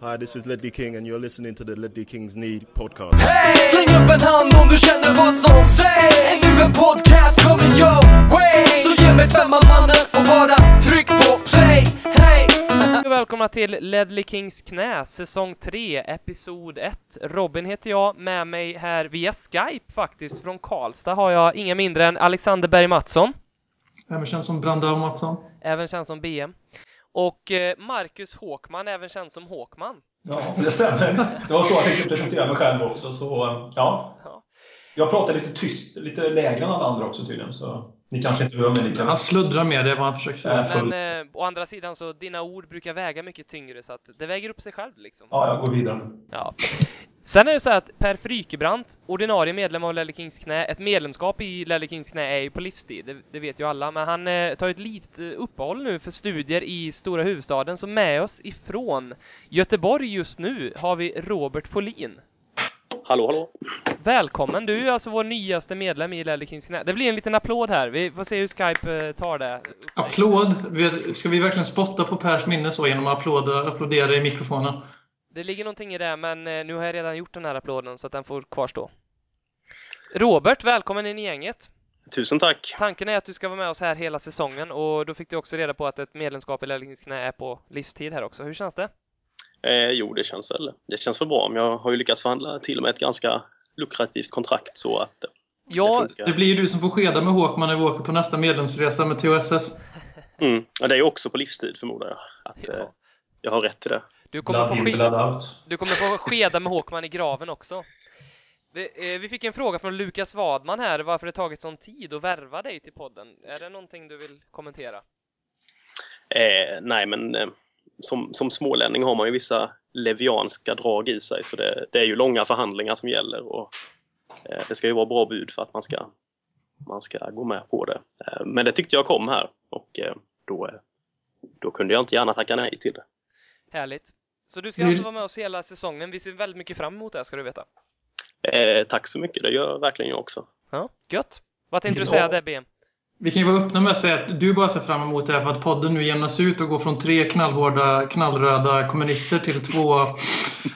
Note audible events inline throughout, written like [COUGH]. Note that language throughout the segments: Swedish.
Hi, this is Ledley King, and you're listening to the Ledley Kings Need podcast. Hey! Släng upp en hand om du känner vad som sägs Är nu en podcast coming your way Så ge mig femman mannen och bara tryck på play Hey! [LAUGHS] Välkomna till Ledley Kings knä, säsong 3, episod 1. Robin heter jag, med mig här via Skype faktiskt, från Karlstad har jag inga mindre än Alexander Berg Mattsson, Även känd som Brandao Mattsson. även känd som BM, och eh, Marcus Håkman, även känd som Håkman. Ja, det stämmer. Det var så jag tänkte presentera mig själv också. Så ja. Ja. Jag pratar lite tyst, lite lägre än alla andra också tydligen. Så ni kanske inte hör mig lika Han sluddrar med det, vad han försöker säga. Äh, full. Men eh, å andra sidan så, dina ord brukar väga mycket tyngre, så att det väger upp sig själv liksom. Ja, jag går vidare. Ja. Sen är det så här att Per Frykebrant, ordinarie medlem av Lelle Kings knä, ett medlemskap i Lelle Kings knä är ju på livstid, det, det vet ju alla, men han eh, tar ett litet eh, uppehåll nu för studier i stora huvudstaden, så med oss ifrån Göteborg just nu har vi Robert Folin. Hallå, hallå. Välkommen, du är alltså vår nyaste medlem i Lelle Kings knä. Det blir en liten applåd här, vi får se hur Skype eh, tar det. Applåd. Ska vi verkligen spotta på Pers minne så genom att applåda, applådera i mikrofonen? Det ligger någonting i det, men eh, nu har jag redan gjort den här applåden så att den får kvarstå. Robert, välkommen in i gänget. Tusen tack. Tanken är att du ska vara med oss här hela säsongen och då fick du också reda på att ett medlemskap i Lärlingens knä är på livstid här också. Hur känns det? Eh, jo, det känns väl det känns väl bra. Men jag har ju lyckats förhandla till och med ett ganska lukrativt kontrakt så att eh, Ja, det. Det blir ju du som får skeda med Håkman när vi åker på nästa medlemsresa med THSS. Mm. Ja, det är ju också på livstid förmodar jag. Att eh, Ja. jag har rätt till det. du kommer, få Blood in, ske- blood out. du kommer få skeda med Håkman i graven också. Vi, eh, vi fick en fråga från Lukas Wadman här, varför det tagit sån tid att värva dig till podden. Är det någonting du vill kommentera? Eh, nej, men eh, som, som smålänning har man ju vissa levianska drag i sig så det, det är ju långa förhandlingar som gäller och eh, det ska ju vara bra bud för att man ska, man ska gå med på det. Eh, men det tyckte jag kom här och eh, då, eh, då kunde jag inte gärna tacka nej till det. Härligt. Så du ska Vill- alltså vara med oss hela säsongen. Vi ser väldigt mycket fram emot det, ska du veta. Eh, tack så mycket, det gör verkligen jag också. Ja, gött. Vad tänkte du Ja. säga där, BM? Vi kan ju vara öppna med att säga att du bara ser fram emot det här för att podden nu jämnas ut och går från tre knallhårda, knallröda kommunister till två [LAUGHS]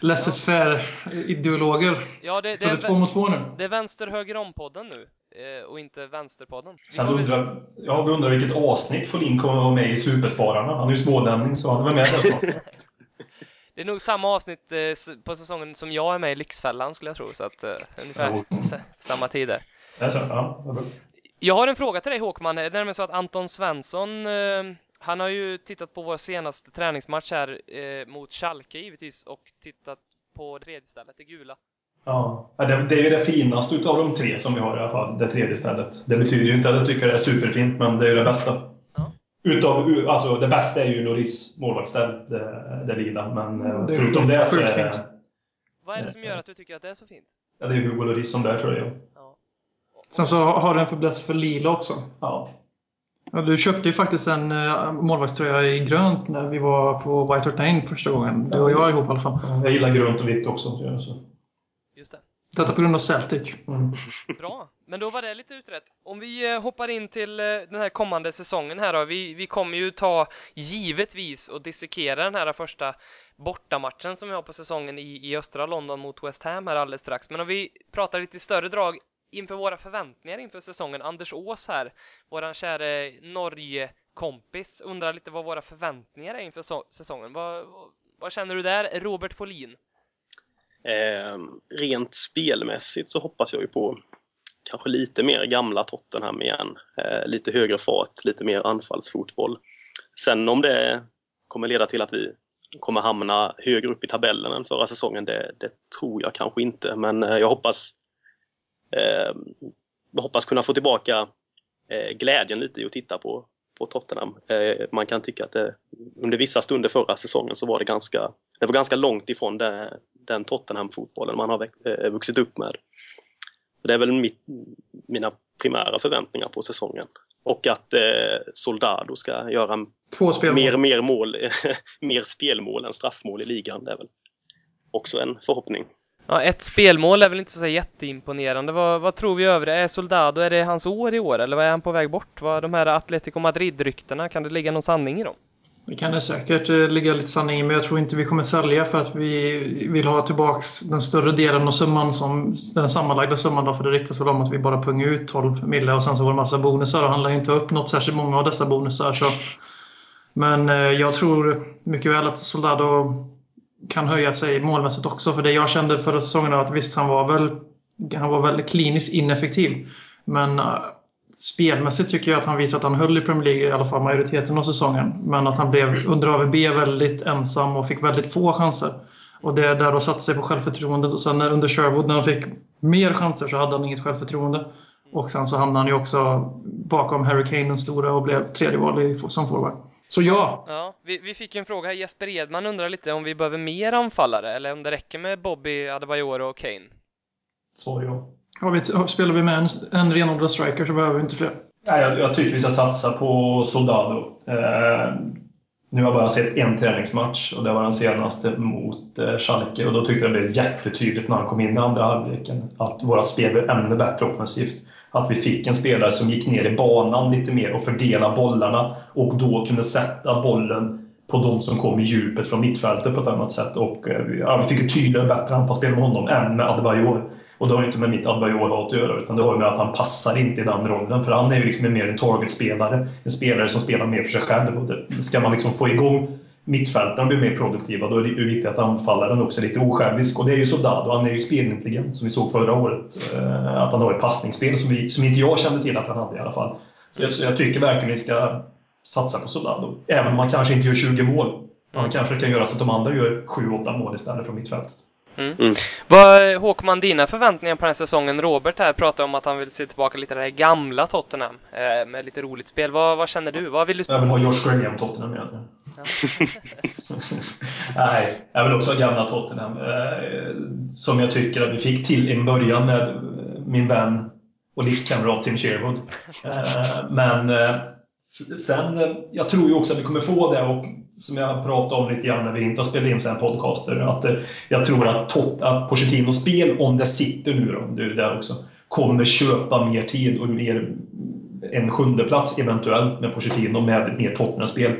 laissez-faire-ideologer. Ja, det, Så det är två mot två nu. Det är vänster höger om-podden nu eh, och inte vänsterpodden. Vi Sen undrar jag undrar vilket avsnitt Folin kommer att vara med i Superspararna. Han är ju smålänning så han är med där. [LAUGHS] Det är nog samma avsnitt eh, på säsongen som jag är med i Lyxfällan skulle jag tro, så att eh, ungefär Ja. samma tider. Det är så, ja, det. Jag har en fråga till dig Håkman, det är nämligen så att Anton Svensson, eh, han har ju tittat på vår senaste träningsmatch här eh, mot Schalke givetvis och tittat på det tredje stället, det gula. Ja, det, det är ju det finaste utav de tre som vi har i alla fall, det tredje stället. Det betyder ju inte att jag tycker det är superfint, men det är ju det bästa. Ja. Utav, alltså det bästa är ju Loris målvaktsställ, det, det lila. Men eh, Det förutom det så är fint. Vad är det som gör att du tycker att det är så fint? ja, det är Hugo Loris som där tror jag. Ja. Sen så har du en fäbless för lila också. Ja. Ja, du köpte ju faktiskt en uh, målvaktströja i grönt när vi var på White Hart Lane första gången. Du och jag ihop i alla fall. Jag gillar grönt och vitt också. Så. Just det. Detta på grund av Celtic. Mm. Bra, men då var det lite utrett. Om vi eh, hoppar in till eh, den här kommande säsongen här då. Vi, vi kommer ju ta givetvis och dissekera den här första bortamatchen som vi har på säsongen i, i östra London mot West Ham här alldeles strax. Men om vi pratar lite större drag inför våra förväntningar inför säsongen. Anders Ås här, våran käre Norge-kompis, undrar lite vad våra förväntningar är inför säsongen. Vad, vad känner du där, Robert Folin? Eh, rent spelmässigt så hoppas jag ju på kanske lite mer gamla Tottenham igen. Eh, lite högre fart, lite mer anfallsfotboll. Sen om det kommer leda till att vi kommer hamna högre upp i tabellen än förra säsongen, det, det tror jag kanske inte. Men eh, jag hoppas, hoppas kunna få tillbaka eh, glädjen lite i att titta på, på Tottenham. Eh, man kan tycka att det, under vissa stunder förra säsongen så var det ganska, det var ganska långt ifrån det, den Tottenham-fotbollen man har eh, vuxit upp med. Så det är väl mitt, mina primära förväntningar på säsongen. Och att eh, Soldado ska göra mer, mer, mål, [LAUGHS] mer spelmål än straffmål i ligan. Det är väl också en förhoppning. Ja, ett spelmål är väl inte så jätteimponerande. Vad, vad tror vi övriga? Är Soldado, är det hans år i år eller vad är han på väg bort? Vad de här Atletico Madrid-ryktena, kan det ligga någon sanning i dem? Det kan det säkert eh, ligga lite sanning i, men jag tror inte vi kommer sälja för att vi vill ha tillbaks den större delen av summan, som, den sammanlagda summan då, för det riktas väl om att vi bara pungar ut 12 mille och sen så var det massa bonusar och han lär inte upp något särskilt många av dessa bonusar. Så. Men eh, jag tror mycket väl att Soldado kan höja sig målmässigt också, för det jag kände förra säsongen var att visst, han var väl han var väldigt kliniskt ineffektiv. Men uh, spelmässigt tycker jag att han visade att han höll i Premier League i alla fall majoriteten av säsongen. Men att han blev under AVB väldigt ensam och fick väldigt få chanser. Och det där då satte sig på självförtroendet och sen när, under Sherwood när han fick mer chanser så hade han inget självförtroende. Och sen så hamnade han ju också bakom Harry Kane den stora och blev tredje val som forward. Så ja! Ja, vi, vi fick ju en fråga här. Jesper Edman undrar lite om vi behöver mer anfallare eller om det räcker med Bobby, Adebayor och Kane. Svar ja. Har vi, spelar vi med en, en renodlad striker så behöver vi inte fler. Nej, jag, jag tycker vi ska satsa på Soldado. Eh, nu har jag bara sett en träningsmatch och det var den senaste mot eh, Schalke och då tyckte jag det blev jättetydligt när han kom in i andra halvleken att vårt spel blev ännu bättre offensivt. Att vi fick en spelare som gick ner i banan lite mer och fördelade bollarna och då kunde sätta bollen på de som kom i djupet från mittfältet på ett annat sätt. Och, eh, ja, vi fick ett tydligare bättre anfallsspel med honom än med Adebayor. Och det har ju inte med mitt Adebayor att göra utan det har ju med att han passar inte i den rollen. För han är ju liksom mer en targetspelare. En spelare som spelar mer för sig själv. Och det, ska man liksom få igång mittfältarna blir mer produktiva, då är det viktigt att anfallaren också är lite osjälvisk. Och det är ju Soldado, han är ju spelintelligent som vi såg förra året. Eh, att han har ett passningsspel som, vi, som inte jag kände till att han hade i alla fall. Så jag, så jag tycker verkligen vi ska satsa på Soldado. Även om man kanske inte gör 20 mål. Man kanske kan göra så att de andra gör 7-8 mål istället från mittfältet. Mm. Mm. Vad, Håkman, dina förväntningar på den här säsongen? Robert här pratade om att han vill se tillbaka lite det här gamla Tottenham eh, med lite roligt spel. Vad, vad känner du? Vad vill du Jag vill ha Josh Graham Tottenham igen. [LAUGHS] Nej, jag vill också ha gamla Tottenham. Eh, som jag tycker att vi fick till i början med eh, min vän och livskamrat Tim Sherwood. Eh, men sen, jag tror ju också att vi kommer få det och som jag pratade om lite grann när vi inte har spelat in sen podcaster, att jag tror att, Tot, att Pochettinos spel, om det sitter nu då, du är där också, kommer köpa mer tid och mer en sjunde plats eventuellt med Pochettino med mer Tottenham-spel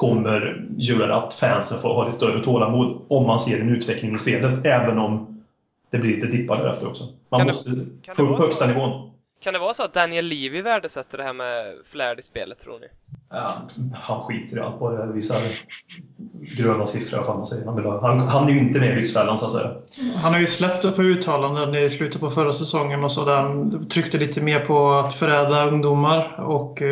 kommer göra att fansen får ha lite större tålamod om man ser en utveckling i spelet, även om det blir lite dippar därefter också. Man Kan det- måste kan få det upp högsta så? nivån. Kan det vara så att Daniel Levy värdesätter det här med flärd i spelet, tror ni? Ja, han skiter i allt, bara visar gröna siffror, vad man säger. Han, vill ha, han, han är ju inte med i Lyxfällan, så att säga. Han har ju släppt ett par uttalanden i slutet på förra säsongen och så där han tryckte lite mer på att förädla ungdomar och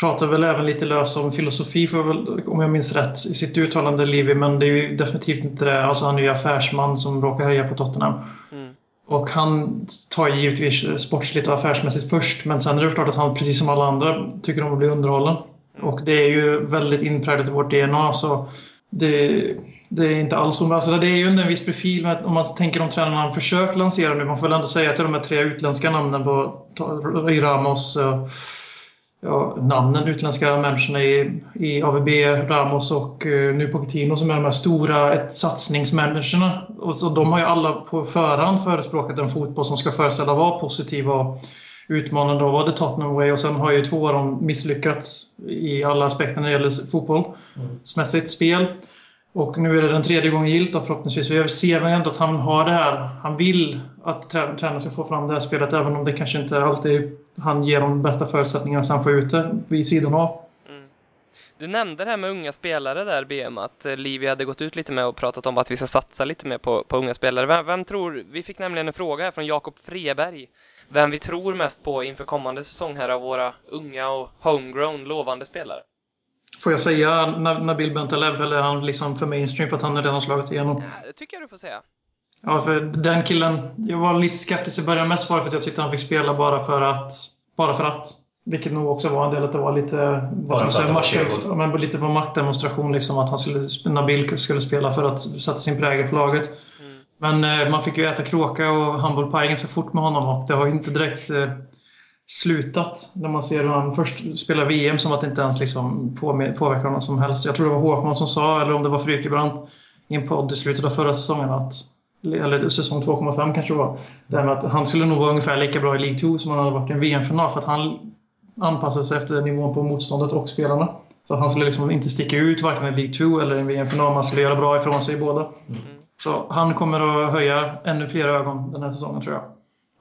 pratade väl även lite lös om filosofi, för väl, om jag minns rätt, i sitt uttalande, Livi, men det är ju definitivt inte det. Alltså han är ju affärsman som råkar heja på Tottenham. Mm. Och han tar givetvis sportsligt och affärsmässigt först, men sen är det klart att han, precis som alla andra, tycker om att bli underhållen. Och det är ju väldigt inpräglat i vårt DNA, så det, det är inte alls alltså Det är ju en viss profil, med, om man tänker de tränarna han försökt lansera nu. Man får väl ändå säga att det är de här tre utländska namnen på Ramos, ja, namnen, utländska människorna i, i AVB, Ramos och uh, nu Pochettino som är de här stora ett, satsningsmänniskorna. Och så de har ju alla på förhand förespråkat en fotboll som ska föreställa vara positiv och utmanande och var det Tottenham Way och sen har ju två av dem misslyckats i alla aspekter när det gäller fotboll. Smässigt spel. Och nu är det den tredje gången gillt och förhoppningsvis. Jag ser ändå att han har det här. Han vill att tränaren ska få fram det här spelet även om det kanske inte alltid han ger de bästa förutsättningarna sen får ut det vid sidan av. Mm. Du nämnde det här med unga spelare där, BM, att eh, Livi hade gått ut lite med och pratat om att vi ska satsa lite mer på, på unga spelare. Vem, vem tror, vi fick nämligen en fråga här från Jakob Freberg, vem vi tror mest på inför kommande säsong här av våra unga och homegrown lovande spelare. Får jag säga Nab- Nabil Bentaleb eller är han liksom för mainstream för att han redan slagit igenom? Ja, det tycker jag du får säga. Ja, för den killen, jag var lite skeptisk i början mest bara för att jag tyckte han fick spela bara för att. Bara för att. Vilket nog också var en del att det var lite, vad ska säga, makt, men lite var maktdemonstration liksom. Att han skulle, Nabil skulle spela för att sätta sin prägel på laget. Mm. Men eh, man fick ju äta kråka och humble pie ganska fort med honom och det har ju inte direkt eh, slutat. När man ser hur han först spelar VM som att det inte ens liksom på, påverkar honom som helst. Jag tror det var Håkman som sa, eller om det var Frykebrant i en podd i slutet av förra säsongen att eller säsong 2,5 kanske det var. Det med att han skulle nog vara ungefär lika bra i League 2 som han hade varit i en VM-final för att han anpassade sig efter nivån på motståndet och spelarna. Så att han skulle liksom inte sticka ut varken i League 2 eller i en VM-final. Man skulle göra bra ifrån sig i båda. Mm. Så han kommer att höja ännu fler ögon den här säsongen tror jag.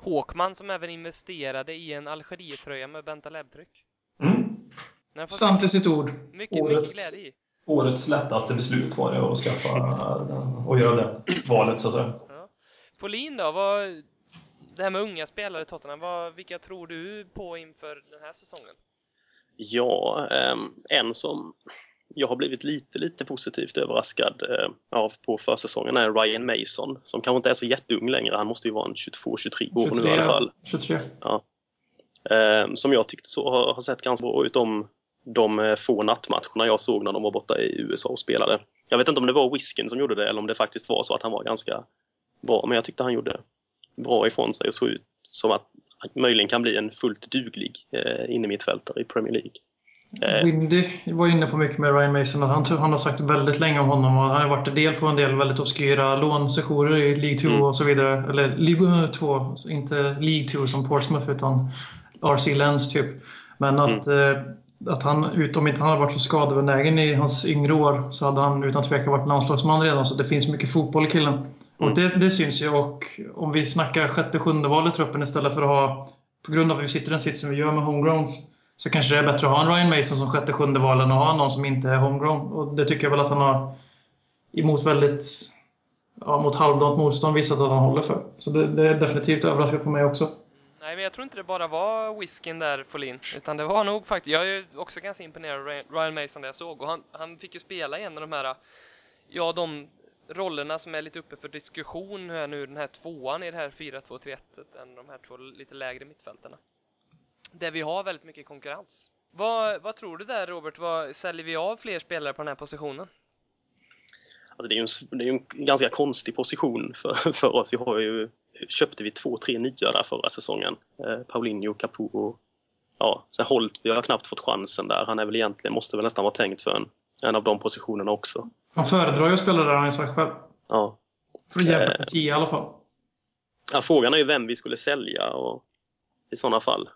Håkman som även investerade i en Algeriet-tröja med Bentaleb-tryck. Mm. Sant i sitt ord. mycket, mycket Årets- glädje i. Årets lättaste beslut var det att skaffa och göra det valet så att säga. Folin då? Vad, det här med unga spelare i Tottenham, vad, vilka tror du på inför den här säsongen? Ja, ehm, en som jag har blivit lite, lite positivt överraskad eh, av på försäsongen är Ryan Mason som kanske inte är så jätteung längre. Han måste ju vara en 22-23 år nu i alla fall. 23. Eh, som jag tyckte så har, har sett ganska bra ut de, de eh, få nattmatcherna jag såg när de var borta i USA och spelade. Jag vet inte om det var Whisken som gjorde det eller om det faktiskt var så att han var ganska bra, men jag tyckte han gjorde bra ifrån sig och såg ut som att han möjligen kan bli en fullt duglig eh, innermittfältare i Premier League. Eh, Windy var inne på mycket med Ryan Mason. Att han, han har sagt väldigt länge om honom och han har varit del på en del väldigt obskyra lånsessioner i League 2 Mm. och så vidare. Eller League 2, inte League 2 som Portsmouth utan RC Lens typ. Men att, eh, att han, ut- om inte han hade varit så skadebenägen i hans yngre år så hade han utan tvekan varit landslagsman redan. Så det finns mycket fotboll i killen. Och det, det syns ju. Och om vi snackar sjätte, sjunde val i truppen istället för att ha, på grund av att vi sitter i den sits som vi gör med homegrowns, så kanske det är bättre att ha en Ryan Mason som sjätte, sjunde val än att ha någon som inte är homegrown. Och det tycker jag väl att han har emot väldigt ja, mot halvdant motstånd visat att han håller för. Så det, det är definitivt överraskat på mig också. Nej, men jag tror inte det bara var whiskyn där, Folin, utan det var nog faktiskt, jag är ju också ganska imponerad av Ryan- Mason det jag såg och han, han fick ju spela i en av de här, ja de rollerna som är lite uppe för diskussion här nu, den här tvåan i det här 4-2-3-1, än de här två lite lägre mittfältarna. Där vi har väldigt mycket konkurrens. Vad, vad tror du där Robert, vad, säljer vi av fler spelare på den här positionen? Alltså det är ju en, det är en ganska konstig position för, för oss. Vi har ju, köpte vi två, tre nya där förra säsongen. Eh, Paulinho, Capo och ja, sen Holt. Vi har knappt fått chansen där. Han är väl egentligen, måste väl nästan vara tänkt för en, en av de positionerna också. Han föredrar ju att spela där, har han sagt själv. Ja. För att jämföra med 10 i alla fall. Ja, frågan är ju vem vi skulle sälja och, i sådana fall.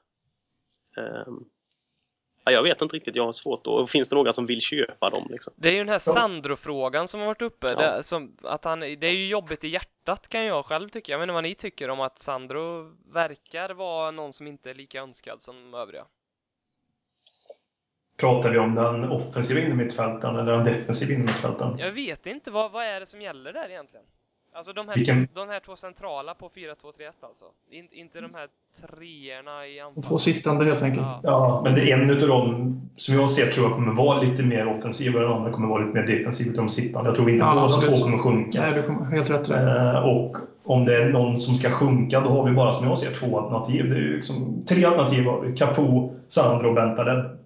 Ehm, ja, jag vet inte riktigt, jag har svårt att... Finns det några som vill köpa dem? Liksom? Det är ju den här Sandro-frågan som har varit uppe. Ja. Det, som, att han, det är ju jobbigt i hjärtat kan jag själv tycka. Jag vet inte vad ni tycker om att Sandro verkar vara någon som inte är lika önskad som övriga. Pratar vi om den offensiva innermittfältaren eller den defensiva innermittfältaren? Jag vet inte, vad, vad är det som gäller där egentligen? Alltså de här, Vilken- de här två centrala på 4-2-3-1 alltså. In, inte de här treorna i anfall. två sittande helt enkelt. Ja, Ja, men det är en utav dem som jag ser tror jag kommer vara lite mer offensiv och den andra kommer vara lite mer defensiv utav de sittande. Jag tror inte Ja, båda två kommer sjunka. Nej, du kommer helt rätt det. Eh, och om det är någon som ska sjunka, då har vi bara som jag ser två alternativ. Det är ju liksom, tre alternativ har vi. Capo, Sandro och Bentaleb.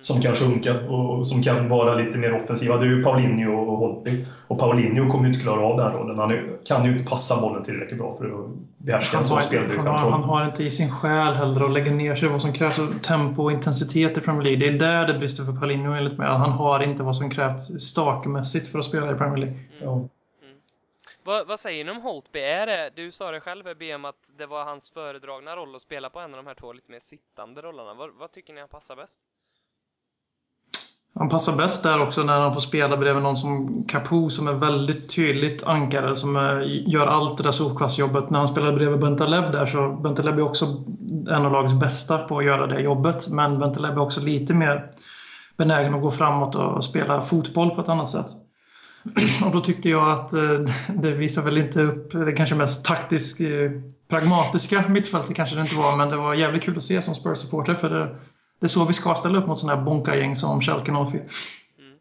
Mm. Som kan sjunka och som kan vara lite mer offensiva. Det är ju Paulinho och Holtby. Och Paulinho kommer ju inte klara av den rollen. Han kan ju inte passa bollen tillräckligt bra för att behärska en sån spelare. han, har, han har inte i sin själ heller att lägga ner sig vad som krävs tempo och intensitet i Premier League. Det är där det brister för Paulinho enligt mig. Han har inte vad som krävs stakmässigt för att spela i Premier League. Ja. Vad, vad säger ni om Holtby? Är det, du sa det själv BM att det var hans föredragna roll att spela på en av de här två lite mer sittande rollerna. Vad, vad tycker ni han passar bäst? Han passar bäst där också när han får spela bredvid någon som Capo som är väldigt tydligt ankare som eh, gör allt det där solkvastjobbet. När han spelade bredvid Bentaleb där så Bentaleb är också en av lagets bästa på att göra det jobbet. Men Bentaleb är också lite mer benägen att gå framåt och spela fotboll på ett annat sätt. [CLEARS THROAT] Och då tyckte jag att eh, det visar väl inte upp det kanske mest taktiskt eh, pragmatiska mittfältet kanske det inte var men det var jävligt kul att se som Spurs-supporter för det, det är så vi ska ställa upp mot sådana här bonka-gäng som Schalke 04. Mm.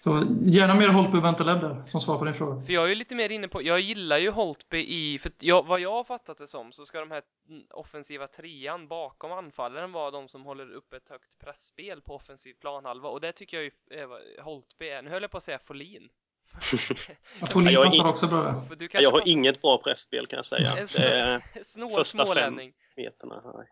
Så gärna mer håll på Bentaleb där, som svar på din fråga. För jag är ju lite mer inne på, jag gillar ju Holtby i, för jag, vad jag har fattat det som så ska de här offensiva trean bakom anfallaren vara de som håller upp ett högt pressspel på offensiv planhalva och det tycker jag ju eh, Holtby är, nu höll jag på att säga Folin. [LAUGHS] Folin jag passar in- också bra där. För du kanske Jag har inget bra pressspel kan jag säga. En Det är snål första fem. meterna. nej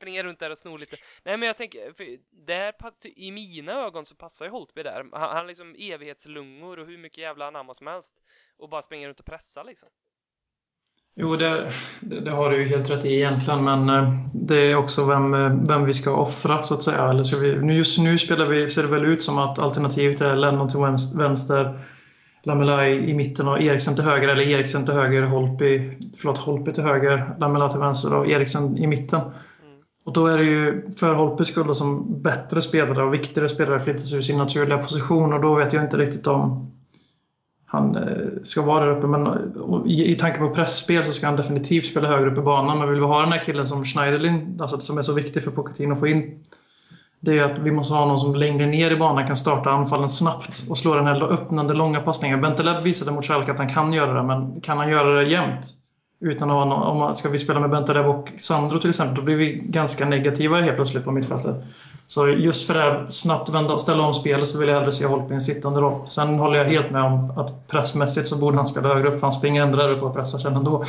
springa runt där och sno lite. Nej men jag tänker, för där, i mina ögon så passar ju Holtby där. Han, han har liksom evighetslungor och hur mycket jävla anamma som helst. Och bara springer runt och pressar liksom. Jo, det, det, det har du ju helt rätt i egentligen, men eh, det är också vem, vem vi ska offra så att säga. Eller ska vi, just nu spelar vi, ser det väl ut som att alternativet är Lennon till vänster, vänster Lamela i, i mitten och Eriksen till höger, eller Eriksen till höger, Holpi, förlåt, Holpi till höger, Lamela till vänster och Eriksen i mitten. Och då är det ju för Holpes skull som bättre spelare och viktigare spelare flyttas ur sin naturliga position och då vet jag inte riktigt om han eh, ska vara där uppe. Men i, i tanke på pressspel så ska han definitivt spela högre upp i banan. Men vill vi ha den här killen som Schneiderlin, alltså som är så viktig för Pochettino att få in, det är att vi måste ha någon som längre ner i banan kan starta anfallen snabbt och slå den här öppnande långa passningen. Bentaleb visade mot Schalke att han kan göra det, men kan han göra det jämt? Utan att ha någon, om man, ska vi spela med Bentaleb och Sandro till exempel, då blir vi ganska negativa helt plötsligt på mittfältet. Så just för det här snabbt vända och ställa om spelet så vill jag hellre se Holp i en sittande roll. Sen håller jag helt med om att pressmässigt så borde han spela högre upp, för han springer ändå där uppe och pressar sen ändå.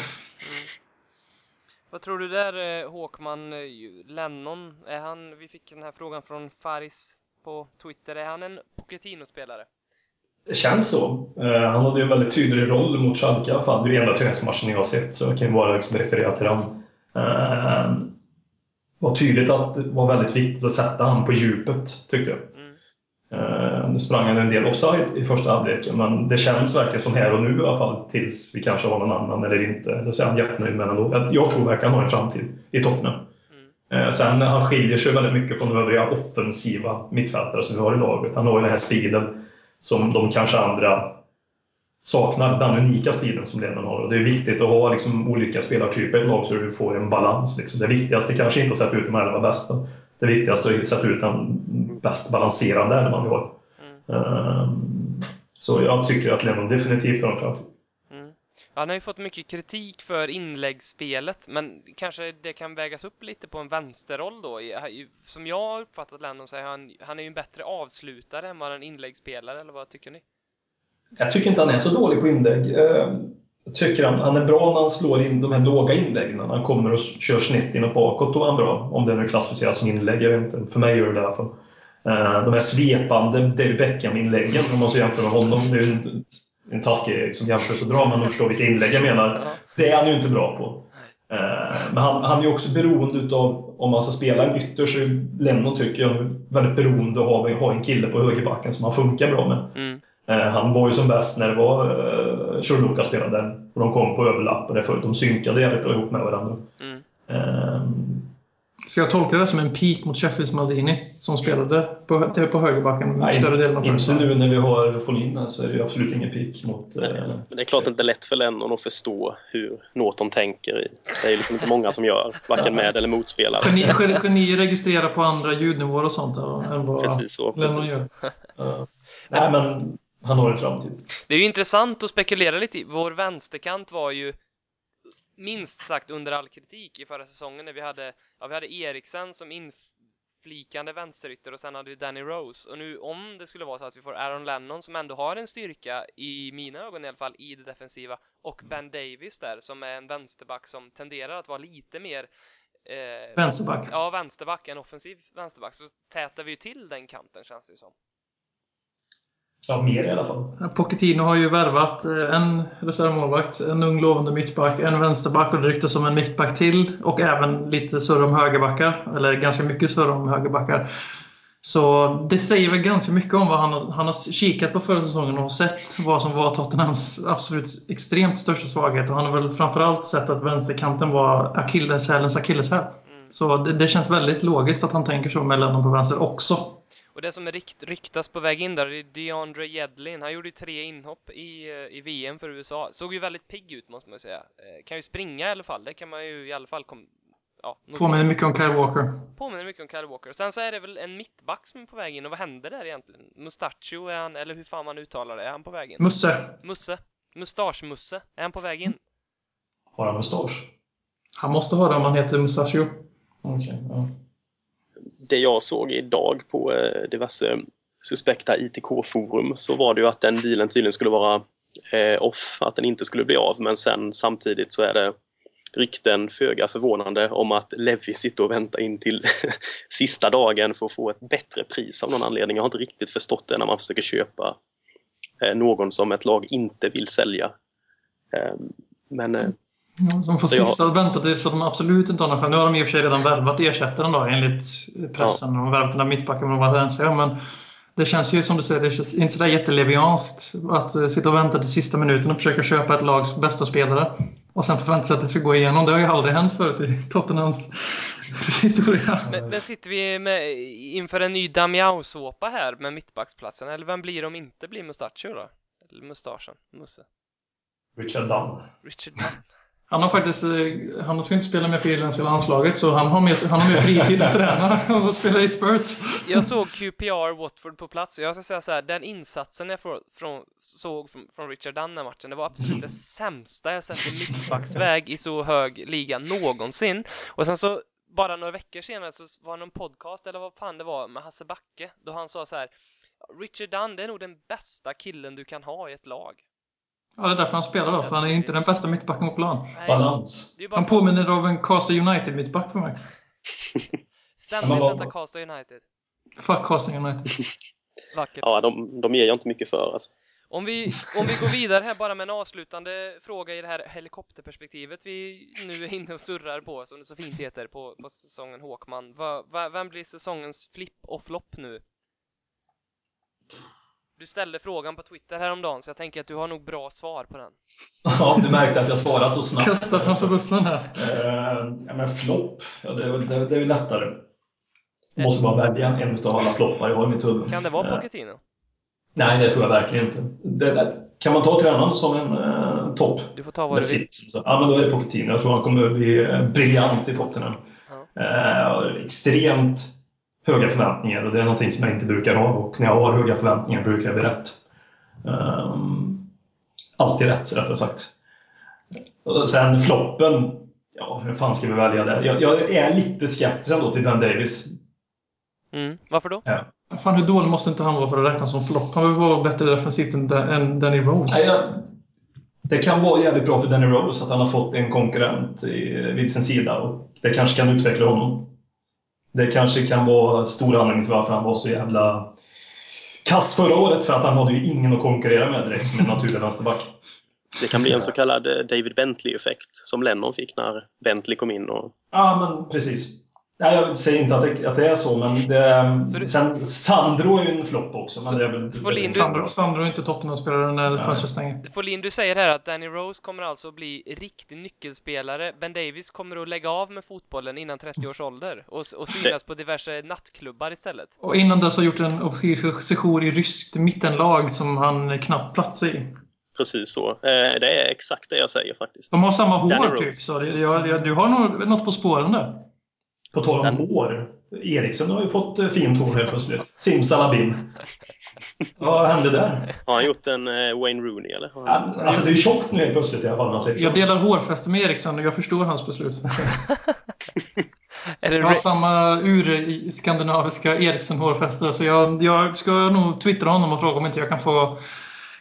Vad tror du där eh, Håkman? Eh, Lennon, är han, vi fick den här frågan från Faris på Twitter, är han en Pochettino-spelare? Det känns så. Eh, han hade ju en väldigt tydlig roll mot Schalke i alla fall. Det är ju enda träningsmatchen jag har sett, så jag kan ju bara liksom referera till den. Eh, det var tydligt att det var väldigt viktigt att sätta han på djupet, tyckte jag. Eh, nu sprang han en del offside i första halvleken, men det känns verkligen som här och nu i alla fall, tills vi kanske har någon annan eller inte. Då är han jättenöjd med ändå. Jag, tror verkligen han har en framtid i Tottenham. Mm. Sen han skiljer sig väldigt mycket från de övriga offensiva mittfältare som vi har i laget. Han har ju den här speeden som de kanske andra saknar. Den unika speeden som Lennon har. Och det är viktigt att ha liksom olika spelartyper i lag så du får en balans. Liksom. Det viktigaste kanske inte att sätta ut de elva bästa. Det viktigaste är att sätta ut den bäst balanserande elvan vi har. Mm. Ehm, Så jag tycker att Lennon definitivt har en framtid. Han har ju fått mycket kritik för inläggsspelet, men kanske det kan vägas upp lite på en vänsterroll då. Som jag har uppfattat Lennon så är han, han är ju en bättre avslutare än vad en inläggsspelare, eller vad tycker ni? Jag tycker inte han är så dålig på inlägg. Eh, jag tycker han, han är bra när han slår in de här låga inläggen. När han kommer och kör snett in och bakåt, då är han bra. Om det nu klassificeras som inlägg, jag vet inte. För mig gör det det i alla fall. Eh, de här svepande David Beckham-inläggen, om man så jämför med honom. Det är ju en, taskig liksom, jämförelse att dra, men man förstår vilka inlägg jag menar. Det är han ju inte bra på. Eh, Men han, han är ju också beroende utav, om man ska spela en ytter så är Lennon tycker jag väldigt beroende av att ha en kille på högerbacken som han funkar bra med. Mm. Eh, Han var ju som bäst när det var Churluka spelade där. Och de kom på överlapp och därför de synkade jävligt bra ihop med varandra. Mm. Ska jag tolka det som en peak mot Sheffields Maldini som spelade på, på högerbacken nej, större delen av inte nu när vi har Folin här så är det ju absolut ingen peak mot... eh, Men det är klart inte lätt för Lennon att förstå hur Norton tänker. i. Det är ju liksom inte många som gör, varken [LAUGHS] med eller motspelare. Geni- geni registrerar på andra ljudnivåer och sånt då, än vad Precis så. Lennon Precis. gör. eh, nej, men han har en framtid. Det är ju intressant att spekulera lite i. Vår vänsterkant var ju minst sagt under all kritik i förra säsongen när vi hade, ja, vi hade Eriksen som inflikande vänsterytter och sen hade vi Danny Rose. Och nu om det skulle vara så att vi får Aaron Lennon som ändå har en styrka, i mina ögon i alla fall, i det defensiva och Ben Davis där som är en vänsterback som tenderar att vara lite mer eh, Vänsterback. Ja, vänsterback, en offensiv vänsterback, så tätar vi ju till den kanten känns det ju som. Ja, mer i alla fall. Pochettino har ju värvat eh, en reservmålvakt, en ung lovande mittback, en vänsterback och det ryktas om en mittback till och även lite surr om högerbackar, eller ganska mycket surr om högerbackar. Så det säger väl ganska mycket om vad han har, han har kikat på förra säsongen och sett vad som var Tottenhams absolut extremt största svaghet. Och han har väl framförallt sett att vänsterkanten var akilleshälens akilleshäl. Så det, det känns väldigt logiskt att han tänker så med Lennon på vänster också. Och det som är rikt, ryktas på väg in där, är DeAndre Jedlin. Han gjorde ju tre inhopp i, eh, i VM för USA. Såg ju väldigt pigg ut måste man säga. Eh, kan ju springa i alla fall, det kan man ju i alla fall kom, ja. Påminner mycket om Kyle Walker. Påminner mycket om Kyle Walker. Sen så är det väl en mittback som är på väg in, och vad händer där egentligen? Mustachio är han, eller hur fan man uttalar det, är han på väg in? Musse. Musse? Mustaschmusse? Är han på väg in? Har han mustasch? Han måste ha det om han heter Musachio. Okej, ja. Det jag såg idag på eh, diverse suspekta ITK-forum så var det ju att den dealen tydligen skulle vara eh, off, att den inte skulle bli av. Men sen samtidigt så är det rykten, föga förvånande, om att Levi sitter och väntar in till [LAUGHS] sista dagen för att få ett bättre pris av någon anledning. Jag har inte riktigt förstått det när man försöker köpa eh, någon som ett lag inte vill sälja. Ehm, eh, men eh, Som får Så jag- sista vänta tills de absolut inte har någon chans. Nu har de i och för sig redan värvat ersättaren då enligt pressen. De har värvat den där mittbacken med Valencia. Men det känns ju som du säger, det känns inte sådär jättelevianskt att eh, sitta och vänta till sista minuten och försöka köpa ett lags bästa spelare. Och sen förvänta sig att det ska gå igenom. Det har ju aldrig hänt förut i Tottenhams [LAUGHS] historia. Men, men sitter vi med, inför en ny Damiao-såpa här med mittbacksplatsen? Eller vem blir det om inte blir Mustacho då? Eller mustaschen? Musse? Richard Dunn. Richard Dunn? Han har faktiskt, eh, han ska inte spela med för irländska landslaget så han har mer, han har mer fritid att [LAUGHS] träna och spela i Spurs. Jag såg QPR Watford på plats och jag ska säga så här, den insatsen jag får, från, såg från, från Richard Dunn den matchen, det var absolut det sämsta jag sett i mittbacksväg i så hög liga någonsin. Och sen så bara några veckor senare så var det någon podcast eller vad fan det var med Hasse Backe då han sa så här Richard Dunn, det är nog den bästa killen du kan ha i ett lag. Ja, det är därför han spelar då, för han är inte den bästa mittbacken på plan. Nej, Balans. det är ju bara Han påminner av en Castor United-mittback för mig. [LAUGHS] ständigt vad- detta Karlstad United. Fuck Castor United. [LAUGHS] Vackert. Ja, de, de ger jag inte mycket för. Alltså. Om vi, om vi går vidare här bara med en avslutande fråga i det här helikopterperspektivet vi nu är inne och surrar på, som det så fint heter, på, på säsongen Håkman. Va, va, vem blir säsongens flipp och flopp nu? Du ställde frågan på Twitter häromdagen, så jag tänker att du har nog bra svar på den. Ja, du märkte att jag svarade så snabbt. Kasta framför bussen här. Eh, ja, men flopp, ja, det, är väl- det, det är ju lättare. Jag måste bara välja en utav alla floppar jag har i mitt huvud. Kan det vara Eh, Pochettino? Nej, det tror jag verkligen inte. Det, det, kan man ta tränaren som en eh, topp? Du får ta vad du vill. ja, men då är det Pochettino. Jag tror han kommer att bli briljant i Tottenham. Ja. Eh, extremt höga förväntningar och det är någonting som jag inte brukar ha. Och när jag har höga förväntningar brukar jag bli rätt. Um, alltid rätt, rättare sagt. Och sen floppen. Ja, hur fan ska vi välja det? Jag, jag är lite skeptisk ändå till Ben Davis. Mm. Varför då? Ja. Fan, hur dålig måste inte han vara för att räknas som flopp? Han vill vara bättre defensivt än, än Danny Rose. Nej, jag, det kan vara jävligt bra för Danny Rose att han har fått en konkurrent i, vid sin sida och det kanske kan utveckla honom. Det kanske kan vara stor anledning till varför han var så jävla kass förra året för att han hade ju ingen att konkurrera med direkt som en naturlig vänsterback. Det kan bli en så kallad eh, David Bentley-effekt som Lennon fick när Bentley kom in. Och, Ja, men precis. Nej, jag säger inte att det, att det är så, men det, Så det- sen Sandro är ju en flopp också. Men Så- det är väl, Folin, Sandro, Sandro är inte Tottenham-spelare när fönstret stänger. Folin, du säger här att Danny Rose kommer alltså att bli riktig nyckelspelare. Ben Davis kommer att lägga av med fotbollen innan 30 års ålder och, och synas på diverse nattklubbar istället. Och innan dess har gjort en sejour i ryskt mittenlag som han knappt platsar i. precis så. Eh, det är exakt det jag säger faktiskt. De har samma hår typ, så det, jag, jag, du har något på spåren där. På tal om hår. Eriksen har ju fått eh, fint hår helt plötsligt. Simsalabim. Vad hände där? Har han gjort en eh, Wayne Rooney eller? Han- Ja, Alltså det är ju tjockt nu helt plötsligt i alla fall. när Man ser Jag delar hårfäste med Eriksson och jag förstår hans beslut. [LAUGHS] Är det Jag har samma ur-skandinaviska Eriksson-hårfäste så jag, jag ska nog twittra honom och fråga om inte jag kan få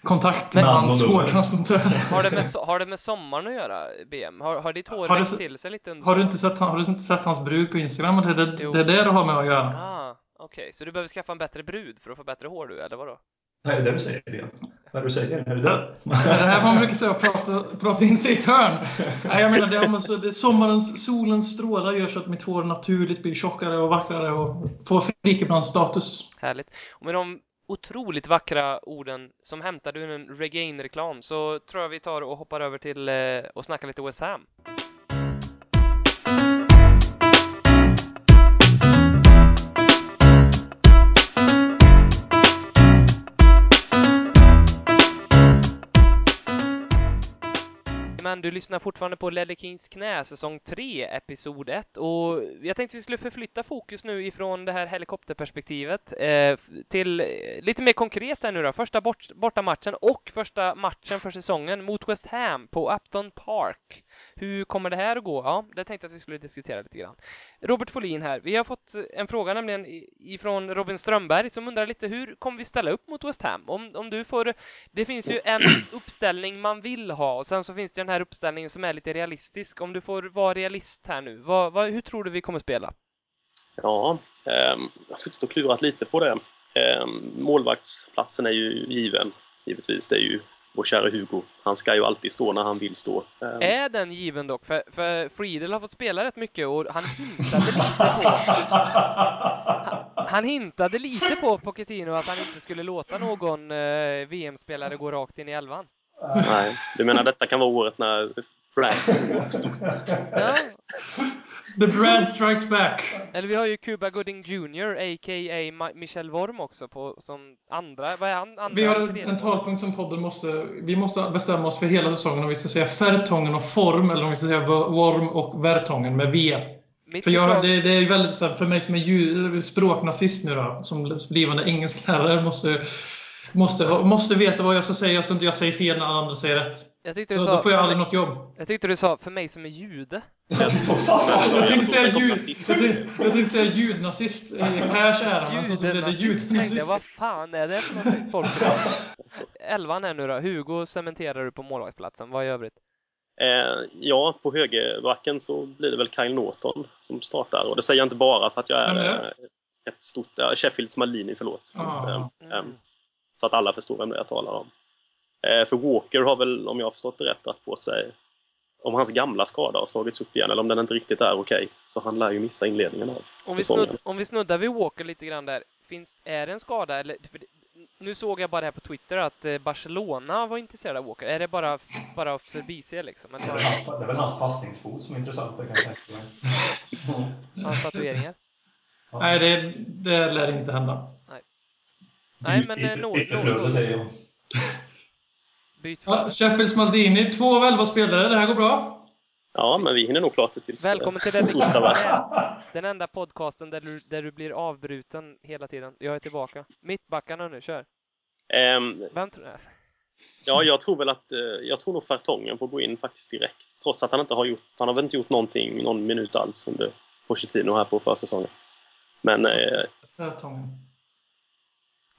kontakt med hans hårtransportör. har, det med, so- har det med sommaren att göra, BM? Har, har ditt hår Har du växt till sig lite under Har du, inte sett, har du inte sett hans brud på Instagram? Det, det, Jo. det är det du har med att göra. Ah, okej. Så du behöver skaffa en bättre brud för att få bättre hår du, eller vadå? Nej, det är det du säger igen. Vad är det du säger? Är det det? Det här man brukar säga, prata, prata in sig i ett hörn. Nej, jag menar, det, är, alltså, det är sommarens, solens strålar gör så att mitt hår naturligt blir tjockare och vackrare och får frikebrand-status. Härligt. Och med de otroligt vackra orden som hämtade ur en Regain-reklam så tror jag vi tar och hoppar över till eh, och snackar lite West Ham. Men du lyssnar fortfarande på Ledley Kings knä, säsong 3, episod 1. Och jag tänkte vi skulle förflytta fokus nu ifrån det här helikopterperspektivet eh, till eh, lite mer konkret här nu då. Första bort, bortamatchen och första matchen för säsongen mot West Ham på Upton Park. Hur kommer det här att gå? Ja, det tänkte jag att vi skulle diskutera lite grann. Robert Folin här. Vi har fått en fråga nämligen ifrån Robin Strömberg som undrar lite hur kommer vi ställa upp mot West Ham? Om, om du får... Det finns ju en [CLEARS THROAT] uppställning man vill ha och sen så finns det den här uppställningen som är lite realistisk. Om du får vara realist här nu, vad, vad, hur tror du vi kommer spela? Ja, ehm, jag har suttit och klurat lite på det. Ehm, målvaktsplatsen är ju given, givetvis. Det är ju vår kära Hugo. Han ska ju alltid stå när han vill stå. Ehm, Är den given dock? För, för Friedel har fått spela rätt mycket och han hintade lite på... Han hintade lite på Pochettino att han inte skulle låta någon eh, VM-spelare gå rakt in i elvan. Nej, du menar detta kan vara året när stort? Ja, The Brad strikes back! eller vi har ju Cuba Gooding Jr, a.k.a. Ma- Michel Worm också på, som andra... Vad är han? Andra, Vi har en talpunkt som podden måste... Vi måste bestämma oss för hela säsongen om vi ska säga Fertongen och Form eller om vi ska säga Worm och Vertongen med V. Mitt För jag, det, det är väldigt så här, för mig som är språknazist nu då, som blivande engelsklärare, måste, måste, måste veta vad jag ska säga så inte jag säger fel när alla andra säger rätt. Jag tyckte du Då, sa... då får jag aldrig något jobb. Jag tyckte du sa för mig som är jude. Jag tog samma. Jag tänkte säga, ljud, jag tänkte, säga ljudnazist i Pers ära, men så, så blev det ljudnazist. vad fan är det för något folk? Elvan här nu då. Hugo cementerar du på målvaktsplatsen. Vad i övrigt? Eh, ja, på högerbacken så blir det väl Kyle Norton som startar. Och det säger jag inte bara för att jag är eh, ett stort... Ja, Sheffields Maldini, förlåt. Ah. Eh, eh, Så att alla förstår vem det är jag talar om. Eh, för Walker har väl, om jag har förstått det rätt, dragit på sig om hans gamla skada har slagits upp igen eller om den inte riktigt är okej. Så han lär ju missa inledningen av Om vi, säsongen. snudd, om vi snuddar vid Walker lite grann där. Finns, är det en skada eller? För det, nu såg jag bara här på Twitter att eh, Barcelona var intresserade av Walker. Är det bara, bara förbise liksom? Eller Det är väl hans, det passningsfot som är intressant, det kan jag tänka mig. Hans tatueringar? Nej, det, det lär inte hända. Nej, men eh, säger jag. Byt Ja. Sheffields Maldini, två av elva spelare. Det här går bra. Ja, men vi hinner nog klart det tills... eh, Välkommen till? Kings [LAUGHS] Den enda podcasten där du, där du blir avbruten hela tiden. Jag är tillbaka. Mittbackarna nu, kör. Ehm, Vem tror jag? Ja, jag tror väl att... eh, Jag tror nog Fertongen får gå in faktiskt direkt. Trots att han inte har gjort... Han har väl inte gjort någonting, någon minut alls under Pochettino här på försäsongen. Men eh, Fertongen.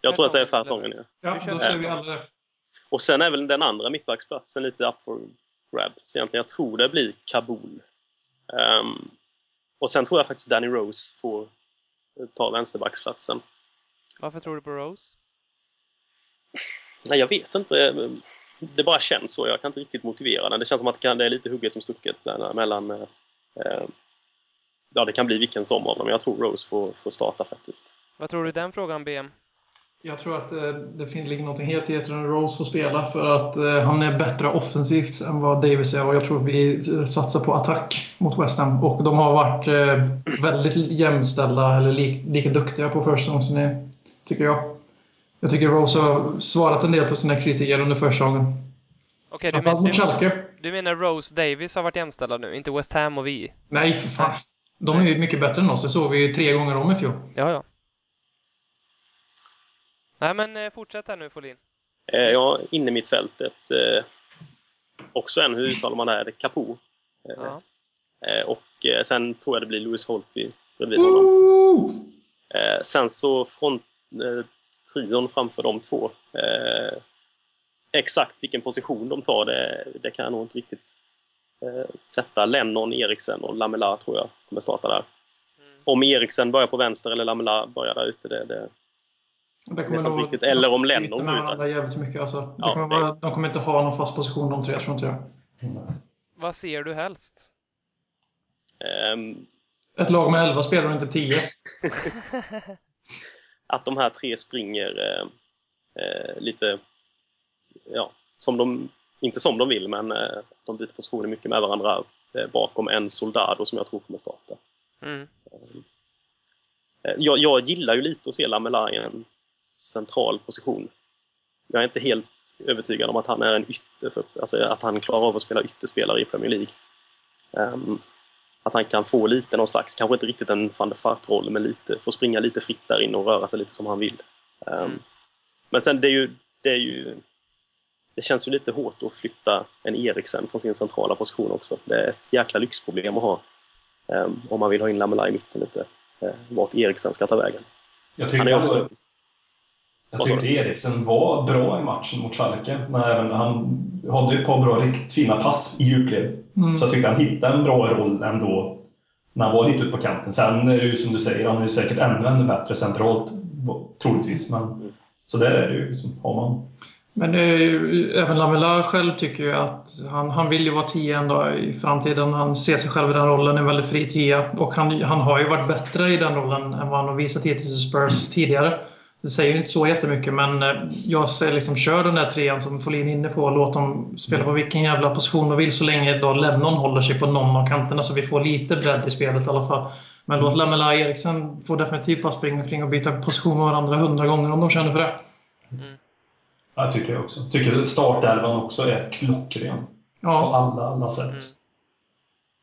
Jag tror jag säger Fertongen, ja. Ja, då vi. säger vi alla det. Och sen är väl den andra mittbacksplatsen lite up for grabs egentligen. Jag tror det blir Kabul. Ehm, och sen tror jag faktiskt Danny Rose får eh, ta vänsterbacksplatsen. Varför tror du på Rose? Nej, jag vet inte. Det bara känns så. Jag kan inte riktigt motivera den. Det känns som att det är lite hugget som stucket där mellan... eh, eh, ja, det kan bli vilken som av dem. Jag tror Rose får, får starta faktiskt. Vad tror du i den frågan, BM? Jag tror att eh, det finns ligger någonting helt i att Rose får spela för att eh, han är bättre offensivt än vad Davis är och jag tror att vi eh, satsar på attack mot West Ham och de har varit väldigt jämställda eller li lika duktiga på försäsongen tycker jag. Jag tycker Rose har svarat en del på sina kritiker under försäsongen. Okej, du, men, du, du menar Rose Davis har varit jämställda nu, inte West Ham och vi? Nej, för fan. De är ju mycket bättre än oss. Det såg vi ju tre gånger om i fjol. Ja, ja. Nej, men eh, fortsätt här nu, Folin. Eh, ja, inne mitt fältet. Eh, också en, hur uttalar man det här? Capo. Eh, Ja. eh, och eh, sen tror jag det blir Louis Holtby bredvid honom. Woo! Eh, sen så front, eh, trion framför de två. Eh, exakt vilken position de tar, det, det kan jag nog inte riktigt eh, sätta. Lennon, Eriksen och Lamela tror jag kommer starta där. Mm. Om Eriksen börjar på vänster eller Lamela börjar där ute, det, det, Det jag inte riktigt. Eller om Lennon varandra jävligt mycket. Alltså. Det Ja, kommer vara, de kommer inte ha någon fast position de tre, tror inte jag. Vad ser du helst? ehm, Ett lag med 11 spelare och inte 10. [LAUGHS] att de här tre springer eh, eh, lite, ja, som de, inte som de vill, men eh, de byter positioner mycket med varandra eh, bakom en Soldado som jag tror kommer starta. Mm. Eh, jag, jag gillar ju lite att se Lamela i en central position. Jag är inte helt övertygad om att han är en ytter, för, alltså att han klarar av att spela ytterspelare i Premier League. Ehm, att han kan få lite någon slags, kanske inte riktigt en van der Fart-roll, men lite, få springa lite fritt där inne och röra sig lite som han vill. Mm. Men sen det är ju, det är ju det känns ju lite hårt att flytta en Eriksen från sin centrala position också. Det är ett jäkla lyxproblem att ha. Ehm, om man vill ha in Lamela i mitten lite. Uh, vart Eriksen ska ta vägen. Jag Han är också... jag tyckte Eriksen var bra i matchen mot Schalke. När även han hade ju ett par bra, riktigt fina pass i djupled. Mm. Så jag tyckte han hittade en bra roll ändå när han var lite ute på kanten. Sen är det ju som du säger, han är ju säkert ännu, ännu bättre centralt. Troligtvis. Men, så där är det ju. Liksom, har man Men ju, även Lamela själv tycker ju att han, han vill ju vara tia en dag i framtiden. Han ser sig själv i den rollen, en väldigt fri tia. Och han, han har ju varit bättre i den rollen än vad han har visat hittills i Spurs tidigare. Det säger ju inte så jättemycket, men eh, jag säger liksom kör den där trean som Folin är inne på. Låt dem spela på vilken jävla position de vill så länge då Lennon håller sig på någon av kanterna så vi får lite bredd i spelet i alla fall. Men låt Lamela och Eriksen få definitivt bara springa omkring och byta position med varandra hundra gånger om de känner för det. Jag tycker jag också. Tycker startelvan också är klockren. På Ja, alla, alla sätt. Mm.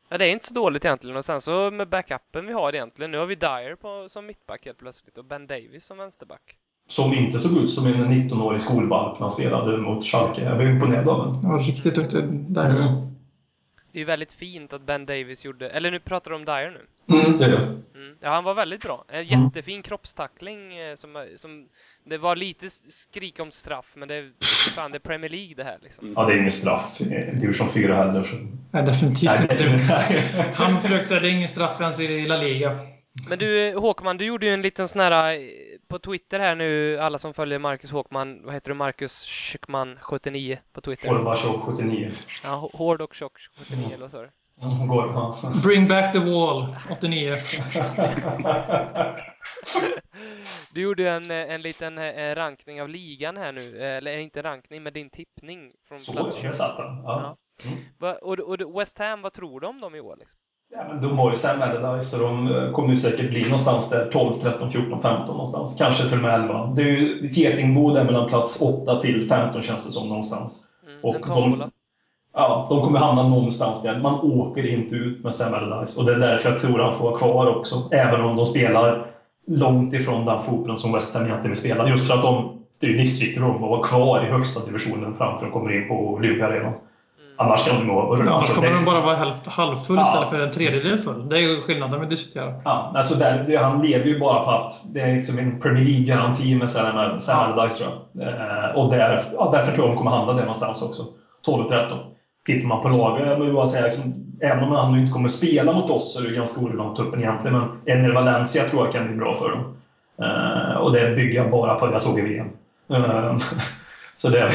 Ja, det är inte så dåligt egentligen. Och sen så med backupen vi har egentligen. Nu har vi Dyer på, som mittback helt plötsligt och Ben Davis som vänsterback. Som inte såg ut som en 19-årig skolvalp när han spelade mot Schalke. Jag blev imponerad av jag var riktigt duktig där. Mm. Det är ju väldigt fint att Ben Davis gjorde... Eller nu pratar du om Dyer nu. Mm, det är det. Mm. Ja, han var väldigt bra. En Mm. jättefin kroppstackling eh, som, som... Det var lite skrik om straff, men det. Fan, det är Premier League det här liksom. Ja, det är ingen straff i division 4 heller. Så. Nej, definitivt inte. [LAUGHS] Han försökte säga det är ingen straff ens i La Liga. Men du, Håkman, du gjorde ju en liten sån här... eh, På Twitter här nu, alla som följer Marcus Håkman, vad heter du? Marcus Schickman 79 på Twitter. Gorbatjov 79. Ja, Hård och tjock 79 eller vad sa du? Mm, ja. Bring back the wall, 89. [LAUGHS] Du gjorde en, eh, en liten eh, rankning av ligan här nu, eller inte rankning, men din tippning från Så, plats ja, 20. där satt den. Ja. Mm. Va, och, och West Ham, vad tror du om dem i år? Liksom? Ja, men de har ju Sam Allardyce så de eh, kommer ju säkert bli någonstans där 12, 13, 14, 15 någonstans. Kanske till och med 11. Det är ju ett getingbo där mellan plats 8 till 15 känns det som någonstans. Mm, Och de-. Ja, de kommer hamna någonstans där. Man åker inte ut med Sam Allardyce. Och det är därför jag tror han får vara kvar också. Även om de spelar långt ifrån den fotbollen som West Ham egentligen vill spela. Just för att de, det är livsviktigt för dem att vara kvar i högsta divisionen fram till de kommer in på Olympiarenan. Annars kan de nog... Annars alltså, kommer det- den bara vara halv, halvfull Ja. istället för en tredjedel full. Det är ju skillnaden vi diskuterar. Ja, alltså där, det, han lever ju bara på att det är liksom en Premier League-garanti med Sam Allardyce tror jag. Eh, och där, ja, därför tror jag de kommer hamna där någonstans också. 12-13. Tittar man på laget, jag vill bara säga liksom, även om han inte kommer spela mot oss så är det ganska orelevant tuppen egentligen. Men Ener Valencia tror jag kan bli bra för dem. Eh, och det bygger jag bara på det jag såg i VM. Eh, [LAUGHS] så det,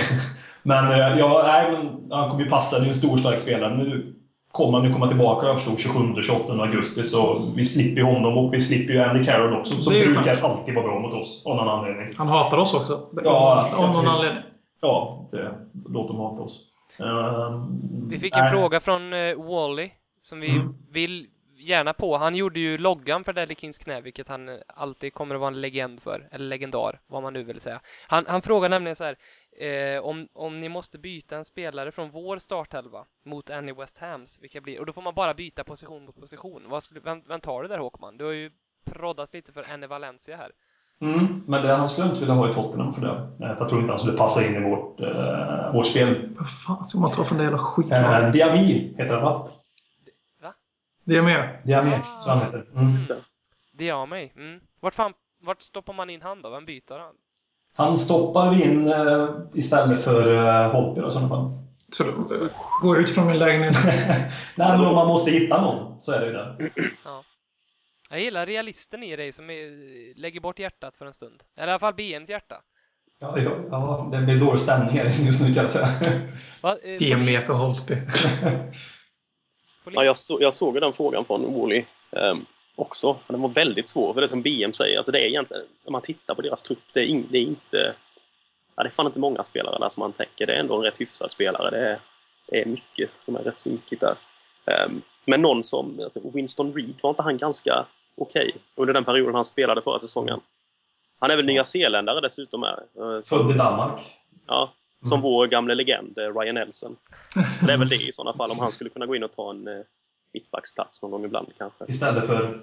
men eh, ja, nej, men han kommer ju passa. Det är ju en stor stark spelare. Nu kommer han ju komma tillbaka, jag förstod, 27-28 augusti. Så vi slipper ju honom och vi slipper ju Andy Carroll också. Som brukar skönt. alltid vara bra mot oss av någon anledning. Han hatar oss också. Ja, Om någon precis. anledning. Ja, det, låt dem hata oss. Eh, Vi fick en nej. fråga från uh, Wally som vi Mm. vill gärna på. Han gjorde ju loggan för Daddy Kings knä, vilket han eh, alltid kommer att vara en legend för. Eller legendar, vad man nu vill säga. Han, han frågar nämligen så här, eh, om, om ni måste byta en spelare från vår startelva mot en i West Hams, vilka blir Och då får man bara byta position mot position. Vad skulle, vem, vem tar du där Håkman? Du har ju proddat lite för Enne Valencia här. Mm, men det, han skulle inte vilja ha i Tottenham för det. Eh, för Jag tror inte han skulle passa in i vårt, eh, vårt spel. Vad fan ska man ta från det jävla Eh, skitlaget? Diami heter han va? Det är med. Diami, Ah. så han heter. Mm. Är mig. Mm. Vart, fan, vart stoppar man in han då? Vem byter han? Han stoppar vi in eh, istället för eh, Holtby i sådana fall. Så då, eh, gå ut från min lägenhet. [LAUGHS] Nej, men om man måste hitta någon så är det ju det. Jag gillar realisten i dig som är, lägger bort hjärtat för en stund. Eller i alla fall BMs hjärta. Ja, ja, ja, det blir dålig stämning här just nu kan jag säga. Va? Eh, Det är Folin- med för Holtby. Ja, jag, så, jag såg ju den frågan från Wally ehm, också. Den var väldigt svår, för det som BM säger, alltså det är egentligen, när man tittar på deras trupp, det är, in, det är inte... Ja, det är fan inte många spelare där som man tänker. Det är ändå en rätt hyfsad spelare. Det är, det är mycket som är rätt sunkigt där. Ehm, men någon som, alltså Winston Reed, var inte han ganska okej under den perioden han spelade förra säsongen? Han är väl nya zeeländare dessutom. Är, eh, som, Född i Danmark. ja, som Mm. vår gamla legend eh, Ryan Nelson. Så det är väl det i sådana fall, om han skulle kunna gå in och ta en eh, mittbacksplats någon gång ibland kanske. Istället för...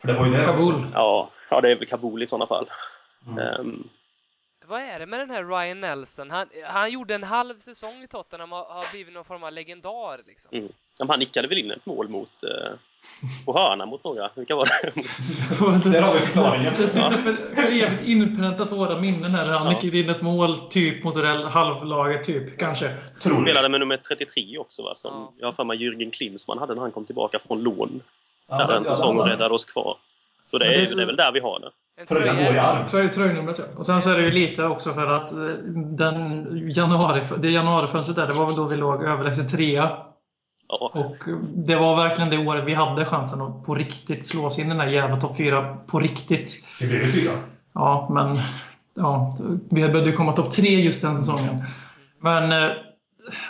För det var ju det Kabul. också. Ja, ja det är väl Kabul i sådana fall. Mm. Ehm, Vad är det med den här Ryan Nelson? Han, han gjorde en halv säsong i Tottenham och har blivit någon form av legendar liksom. Mm. han nickade väl in ett mål mot, eh, på hörna mot några. Vilka var det? [LAUGHS] Där har vi förklaringen. Det sitter för, för evigt inpräntat på våra minnen här. Han Ja. nickade in ett mål typ mot det halvlaget, typ. Kanske. Tror du? Spelade med nummer 33 också va? Som Ja. jag har för mig Jürgen Klinsmann hade när han kom tillbaka från lån. Ja, där en säsong och räddade oss kvar. Så det är, det är det, så- är väl där vi har det. En Tröjan går i tröja. arv. Tröj, tröjnumret ja. Och sen så är det ju lite också för att eh, den januari, det januarifönstret där, det var väl då vi låg överlägset trea. Ja, Och det var verkligen det året vi hade chansen att på riktigt slå oss in i den här jävla topp fyra på riktigt. Det blev ju fyra. Ja, men ja, vi ju komma topp tre just den säsongen. Men eh,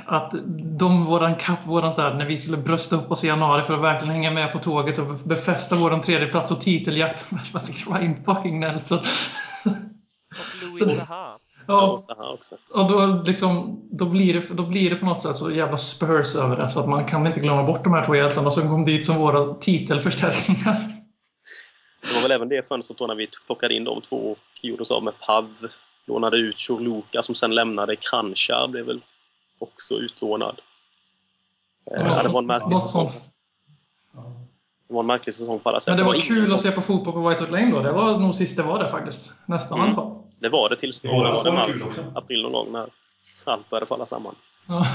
att de, våran kapp, våran så här, när vi skulle brösta upp oss i januari för att verkligen hänga med på tåget och befästa våran tredje plats och titeljakt [LAUGHS] Ryan fucking Nelson. Och Louis Zaha. Ja, och då, liksom, då, blir det, då blir det på något sätt så jävla Spurs över det så att man kan inte glömma bort de här två hjältarna som kom dit som våra titelförstärkningar. Det var väl även det fönstret då när vi plockade in de två och gjorde oss av med Pav. Lånade ut Chorluka som sen lämnade. Kranjčar blev väl också utlånad. Eh, ja, det var en märklig säsong. sånt. Det var en märklig säsong på alla sätt. Men det var ingen kul som- att se på fotboll på White Hart Lane då. Det var nog sist det var det faktiskt. Nästan Mm. i alla fall. Det var det tills det var det mars, kul april någon gång när allt började falla samman. Ja.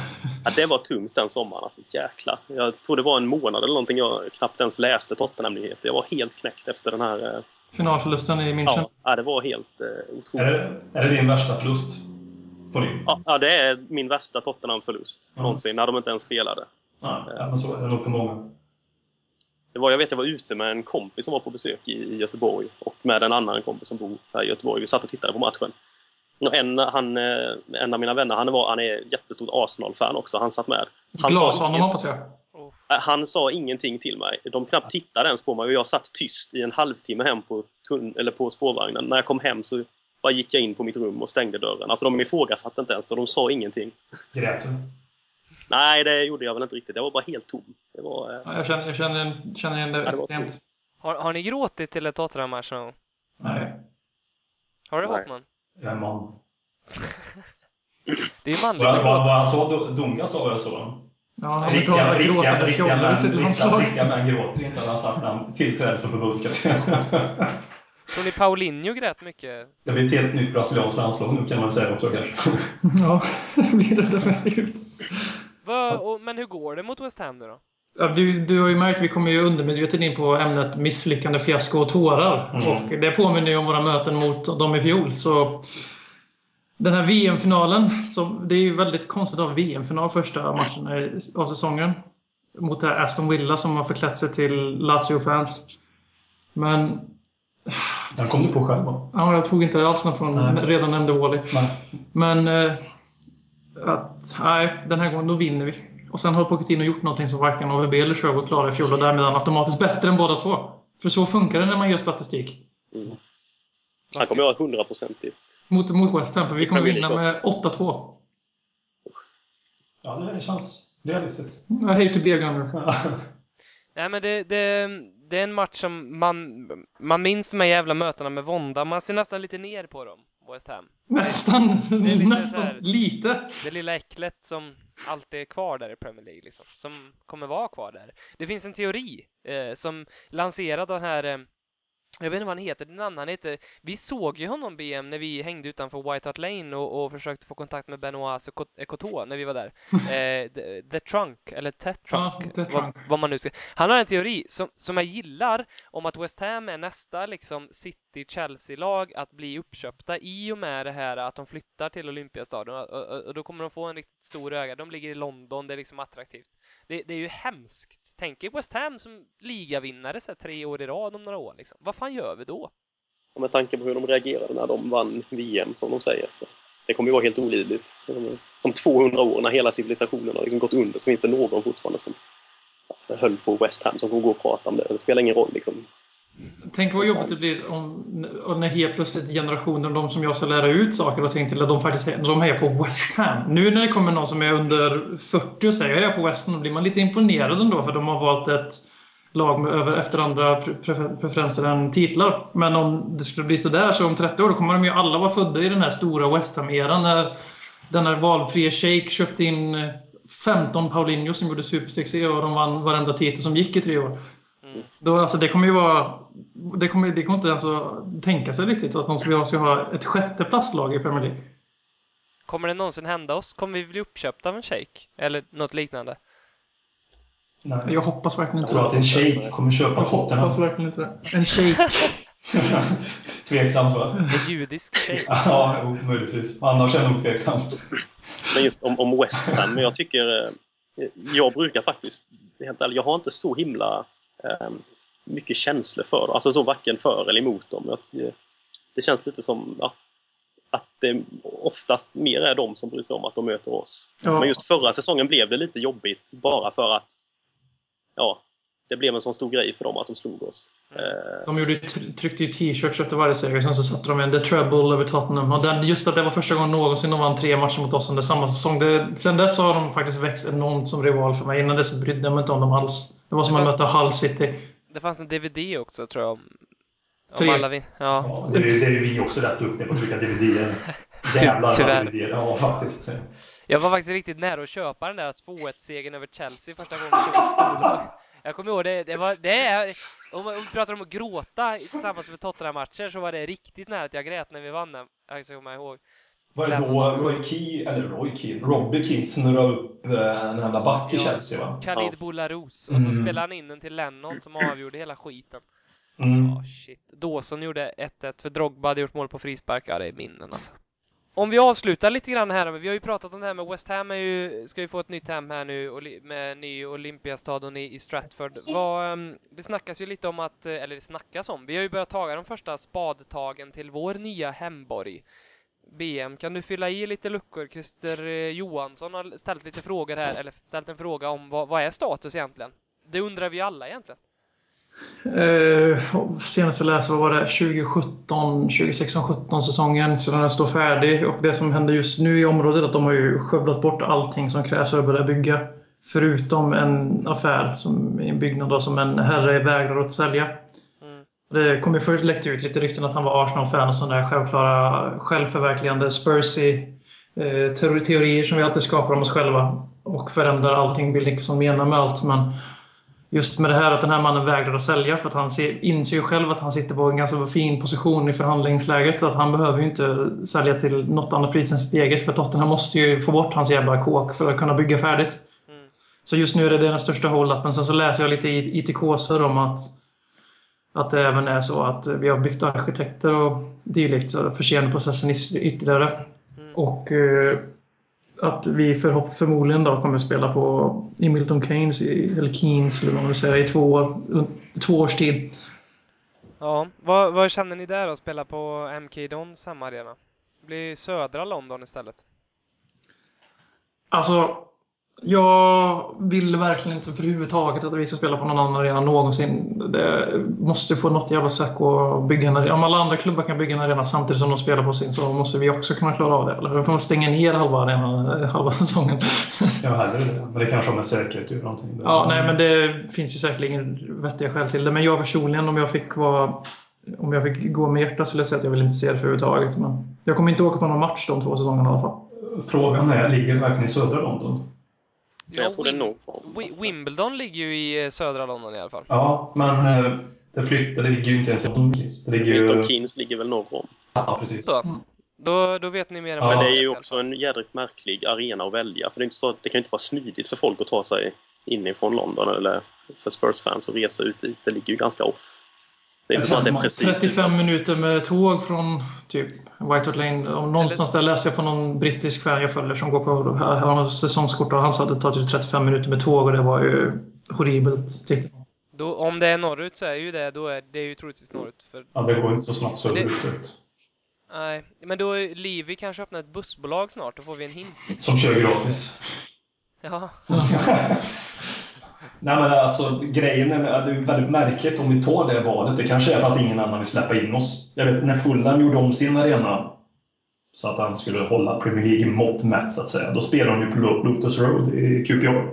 Ja, det var tungt den sommaren. Alltså, jäklar. Jag tror det var en månad eller någonting jag knappt ens läste Tottenham-nyheter. Jag var helt knäckt efter den här... eh, Finalförlusten i München. Ja, ja, det var helt eh, Är otroligt. det, är det din värsta förlust? Volym? Ja, ja, det är min värsta Tottenham-förlust Ja. någonsin, när de inte ens spelade. Ja, men så är det nog för många. Det var, jag vet jag var ute med en kompis som var på besök i, i Göteborg och med en annan kompis som bor här i Göteborg. Vi satt och tittade på matchen. Och en, han, eh, en av mina vänner, han, var, han är jättestort Arsenal-fan också, han satt med. Han Glas honom hoppas jag. Han sa ingenting till mig. De knappt tittade ens på mig och jag satt tyst i en halvtimme hem på, tunn, eller på spårvagnen. När jag kom hem så bara gick jag in på mitt rum och stängde dörren. Alltså de ifrågasatte inte ens och de sa ingenting. Grät du? Nej, det gjorde jag väl inte riktigt. Jag var bara helt tom. Det var, eh, Ja, Jag känner, jag känner, känner igen det det extremt. Har, har ni gråtit till ett Tottenham-match någon gång? Nej. Har du. Hoffman? Jag är man. [LAUGHS] Det är manligt att gråta. vad han sa, Dunga sa jag så. Ja, han Riktiga, riktiga, riktiga, män, riktiga, riktiga män gråter inte, hade han sagt när han tillträdde som förbundskapten. [LAUGHS] Tror ni Paulinho grät mycket? Det blir ett helt nytt brasilianskt landslag nu kan man säga också kanske. Ja, [LAUGHS] det blir det definitivt. Va, och, men hur går det mot West Ham nu då? Ja, du, du har ju märkt, vi kommer ju undermedvetet in på ämnet misslyckande, fiasko och tårar. Mm. Och det påminner ju om våra möten mot dem i fjol. Så den här VM-finalen, det är ju väldigt konstigt att ha VM-final första matchen av säsongen. Mot det här Aston Villa som har förklätt sig till Lazio-fans. Men Den kom du på själv va? ja, jag tog inte alls någon från Nej. redan nämnde Wally. Men eh, att, nej, den här gången då vinner vi. Och sen har Pochettino gjort någonting som varken AVB eller Sherwood klarade i fjol och därmed är han automatiskt bättre än båda två. För så funkar det när man gör statistik. Mm. Han kommer att ha hundraprocentigt. Mot, mot West Ham, för vi kommer vinna med 8-2. Ja, det känns realistiskt. I hate to be a gunner. Nej men det, det, det är en match som man, man minns de här jävla mötena med vånda. Man ser nästan lite ner på dem, West Ham. Nästan. lite nästan. här- Lite. Det lilla äcklet som alltid är kvar där i Premier League, liksom. Som kommer vara kvar där. Det finns en teori eh, som lanserad av den här eh, jag vet inte vad han heter, det namn han heter. Vi såg ju honom BM när vi hängde utanför White Hart Lane och, och försökte få kontakt med Benoit Ekoto när vi var där. [LAUGHS] Eh, the, the Trunk, eller Tet Trunk, Ja, The vad, Trunk. vad man nu ska... Han har en teori som, som jag gillar om att West Ham är nästa liksom City-Chelsea-lag att bli uppköpta i och med det här att de flyttar till Olympiastadion och, och, och då kommer de få en riktigt stor öga. De ligger i London, det är liksom attraktivt. Det, det är ju hemskt. Tänk er West Ham som ligavinnare så här, tre år i rad om några år. Liksom. Vad fan gör vi då? Och med tanke på hur de reagerade när de vann VM, som de säger. Så det kommer ju vara helt olidligt. Om 200 år, när hela civilisationen har liksom gått under, så finns det någon fortfarande som höll på West Ham som kommer gå och prata om det. Det spelar ingen roll liksom. Tänk vad jobbigt det blir om, om när helt plötsligt generationer, de som jag ska lära ut saker och ting till, att de faktiskt de är på West Ham. Nu när det kommer någon som är under 40 och säger jag är på West Ham, då blir man lite imponerad ändå för de har valt ett lag med över, efter andra preferenser än titlar. Men om det skulle bli sådär så om 30 år då kommer de ju alla vara födda i den här stora West Ham-eran när den här valfria Shake köpte in 15 Paulinho som gjorde supersuccé och de vann varenda titel som gick i tre år. Då, alltså, det kommer ju vara... Det kommer, det kommer inte ens att tänka sig riktigt att de ska, ska ha ett sjätte plastlag i Premier League. Kommer det någonsin hända oss? Kommer vi bli uppköpta av en shake? Eller något liknande? Nej. Jag hoppas verkligen Jag inte tror att det. en shake kommer köpa Jag Tottenham. hoppas verkligen inte det. En shake. [LAUGHS] Tveksamt va? En judisk tjej. [LAUGHS] Ja, jo, möjligtvis. Annars är det nog tveksamt. Men just om, om West Ham, men jag tycker... eh, Jag brukar faktiskt, helt ärligt, jag har inte så himla mycket känslor för dem. Alltså så varken för eller emot dem. Det, det känns lite som ja, att det oftast mer är de som bryr sig om att de möter oss. Ja. Men just förra säsongen blev det lite jobbigt bara för att ja, det blev en sån stor grej för dem att de slog oss. Eh, De gjorde, tryckte ju t-shirts efter varje seger, sen så satte de en The Treble över Tottenham. Och den, just att det var första gången någonsin de vann tre matcher mot oss under samma säsong. Det, sen dess har de faktiskt växt enormt som rival för mig. Innan dess brydde jag mig inte om dem alls. Det var som att möta Hull City. Det fanns en DVD också tror jag. Om, om Tre. alla vi. Ja. Ja, det, är, ju- det är vi också rätt duktiga på att trycka DVD. [LAUGHS] Jävlar tyvärr. vad DVD. Ja, faktiskt. Jag var faktiskt riktigt nära att köpa den där 2-1-segern över Chelsea första gången jag. Jag kommer ihåg det, det var, det är, om vi pratar om att gråta tillsammans med Tottenham-matcher så var det riktigt nära att jag grät när vi vann den. Jag ska komma ihåg. Var det då Roy Keane, eller Roy Keane, Robbie Keane snurrade upp eh, en jävla back i Ja. Chelsea va? Khalid Ja. Boularus. Och så Mm. spelade han in den till Lennon som avgjorde hela skiten. Mm. Ja, shit. Dawson gjorde 1-1 för Drogba hade gjort mål på frispark. Ja, det är minnen alltså. Om vi avslutar lite grann här, men vi har ju pratat om det här med West Ham är ju, ska ju få ett nytt hem här nu med ny Olympiastadion i, i Stratford. Vad, ehm, det snackas ju lite om att, eh, eller det snackas om, vi har ju börjat taga de första spadtagen till vår nya hemborg. BM, kan du fylla i lite luckor? Christer eh, Johansson har ställt lite frågor här, eller ställt en fråga om vad, vad är status egentligen? Det undrar vi alla egentligen. Eh, senast jag läste var det 2017, 2016-17 säsongen så den står färdig. Och det som händer just nu i området är att de har ju skövlat bort allting som krävs för att börja bygga. Förutom en affär, som, en byggnad då, som en herre vägrar att sälja. Mm. Det kom ju först läckt ut lite rykten att han var Arsenal-fan och sådana där självklara självförverkligande Spursy eh, teori- teorier som vi alltid skapar om oss själva. Och förändrar allting, Bill Nicholson menar med allt. Men just med det här att den här mannen vägrar att sälja för att han ser, inser ju själv att han sitter på en ganska fin position i förhandlingsläget. Att han behöver ju inte sälja till något annat pris än sitt eget för Tottenham måste ju få bort hans jävla kåk för att kunna bygga färdigt. Mm. Så just nu är det den största hold-upen. Sen så läser jag lite i ITK-sur om att, att det även är så att vi har byggt arkitekter och dylikt så försenar processen yt- ytterligare. Mm. Och eh, att vi förhopp förmodligen då kommer att spela på i Milton Keynes, eller Keynes eller vad man vill säga, i två, år, två års tid. Ja, vad, vad känner ni där att spela på MK Dons hemmaarena? Blir södra London istället. Alltså, jag vill verkligen inte för överhuvudtaget att vi ska spela på någon annan arena någonsin. Det måste på något jävla sätt att bygga en arena. Om alla andra klubbar kan bygga en arena samtidigt som de spelar på sin så måste vi också kunna klara av det. Eller får man stänga ner halva arenan eh, halva [LAUGHS] säsongen. Har hellre det. Men det kanske har med säkerhet att göra någonting. Ja, nej, men det finns ju säkerligen vettiga skäl till det. Men jag personligen, om jag fick vara om jag fick gå med hjärtat skulle jag säga att jag vill inte se det för överhuvudtaget. Men jag kommer inte åka på någon match de två säsongerna i alla fall. Frågan är, ligger det verkligen i södra London? Men jag tror det är Wim- nog. Wi- Wimbledon ligger ju i eh, södra London i alla fall. Ja, men eh, det flyttar, det ligger ju inte ens i London. Det ligger Milton ju... Keynes ligger väl norr om. Ja, precis. Så, då, då vet ni mer än Ja. Men det är ju också en jädrigt märklig arena att välja. För det, är inte så att, det kan ju inte vara smidigt för folk att ta sig inifrån London eller för Spurs-fans att resa ut dit. Det ligger ju ganska off. Det är inte så att det är precis 35 minuter med tåg från typ White Hart Lane. Och någonstans där läste jag på någon brittisk fan jag följer som går på har säsongskort och han sa att det tar typ 35 minuter med tåg och det var ju horribelt. tyckte jag. Då, om det är norrut så är ju det, då är det är ju troligtvis norrut. För, Ja, det går inte så snabbt söderut. nej, men då är Livi kanske öppnar ett bussbolag snart, då får vi en hint. Som kör gratis. Ja, [LAUGHS] [LAUGHS] Nej men alltså grejen är, det är väldigt märkligt om vi tar det valet. Det kanske är för att ingen annan vill släppa in oss. Jag vet när Fulham gjorde om sin arena så att han skulle hålla Premier League-mått mätt så att säga. Då spelade de ju på Loftus Road i QPR.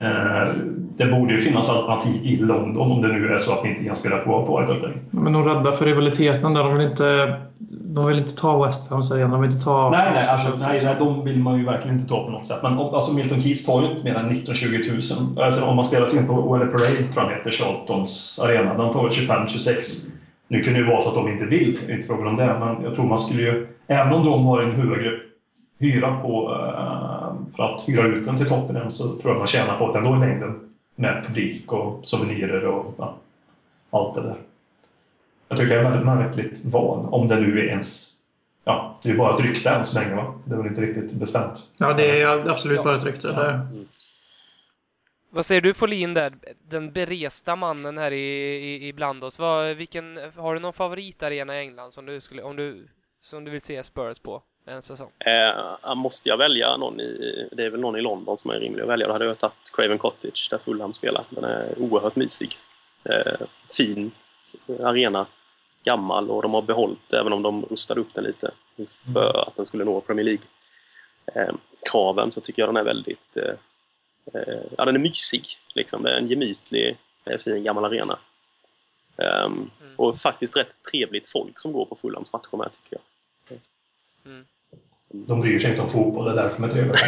Eh, det borde ju finnas alternativ i London om det nu är så att vi inte kan spela kvar på Hart Lane. Men de är rädda för rivaliteten där. De vill inte, de vill inte ta West Hams arena. De vill inte ta... Nej, nej, alltså, nej, nej, de vill man ju verkligen inte ta på något sätt. Men alltså, Milton Keynes tar ju inte mer än 19-20 000. Alltså, om man spelar exempel på OL Parade, tror jag heter, Charltons arena, den tar väl 25-26. Nu kan det ju vara så att de inte vill, det är inte frågan om det, men jag tror man skulle ju... Även om de har en högre hyra på eh, för att hyra ut den till Tottenham så tror jag man tjänar på det ändå i längden. Med publik och souvenirer och ja, allt det där. Jag tycker jag är väldigt märkligt val, om det nu är ens... Ja, det är ju bara ett rykte än så länge va? Det är väl inte riktigt bestämt. Ja, det är absolut Ja. bara ett rykte. Det, Vad säger du Folin där? Den beresta mannen här i, i, ibland oss. Vad, vilken, har du någon favoritarena i England som du, skulle, om du, som du vill se Spurs på en säsong? Eh, måste jag välja någon i... Det är väl någon i London som är rimlig att välja. Då hade jag tagit Craven Cottage där Fulham spelar. Den är oerhört mysig. Eh, fin arena. Gammal och de har behållit även om de rustade upp den lite för att den skulle nå Premier League. Eh, kraven så tycker jag den är väldigt... Eh, eh, ja, den är mysig. Liksom. Det är en gemytlig, eh, fin gammal arena. Ehm, Och faktiskt rätt trevligt folk som går på Fulhams matcher med tycker jag. Mm. De bryr sig inte om fotboll, det är därför de är trevliga. [LAUGHS]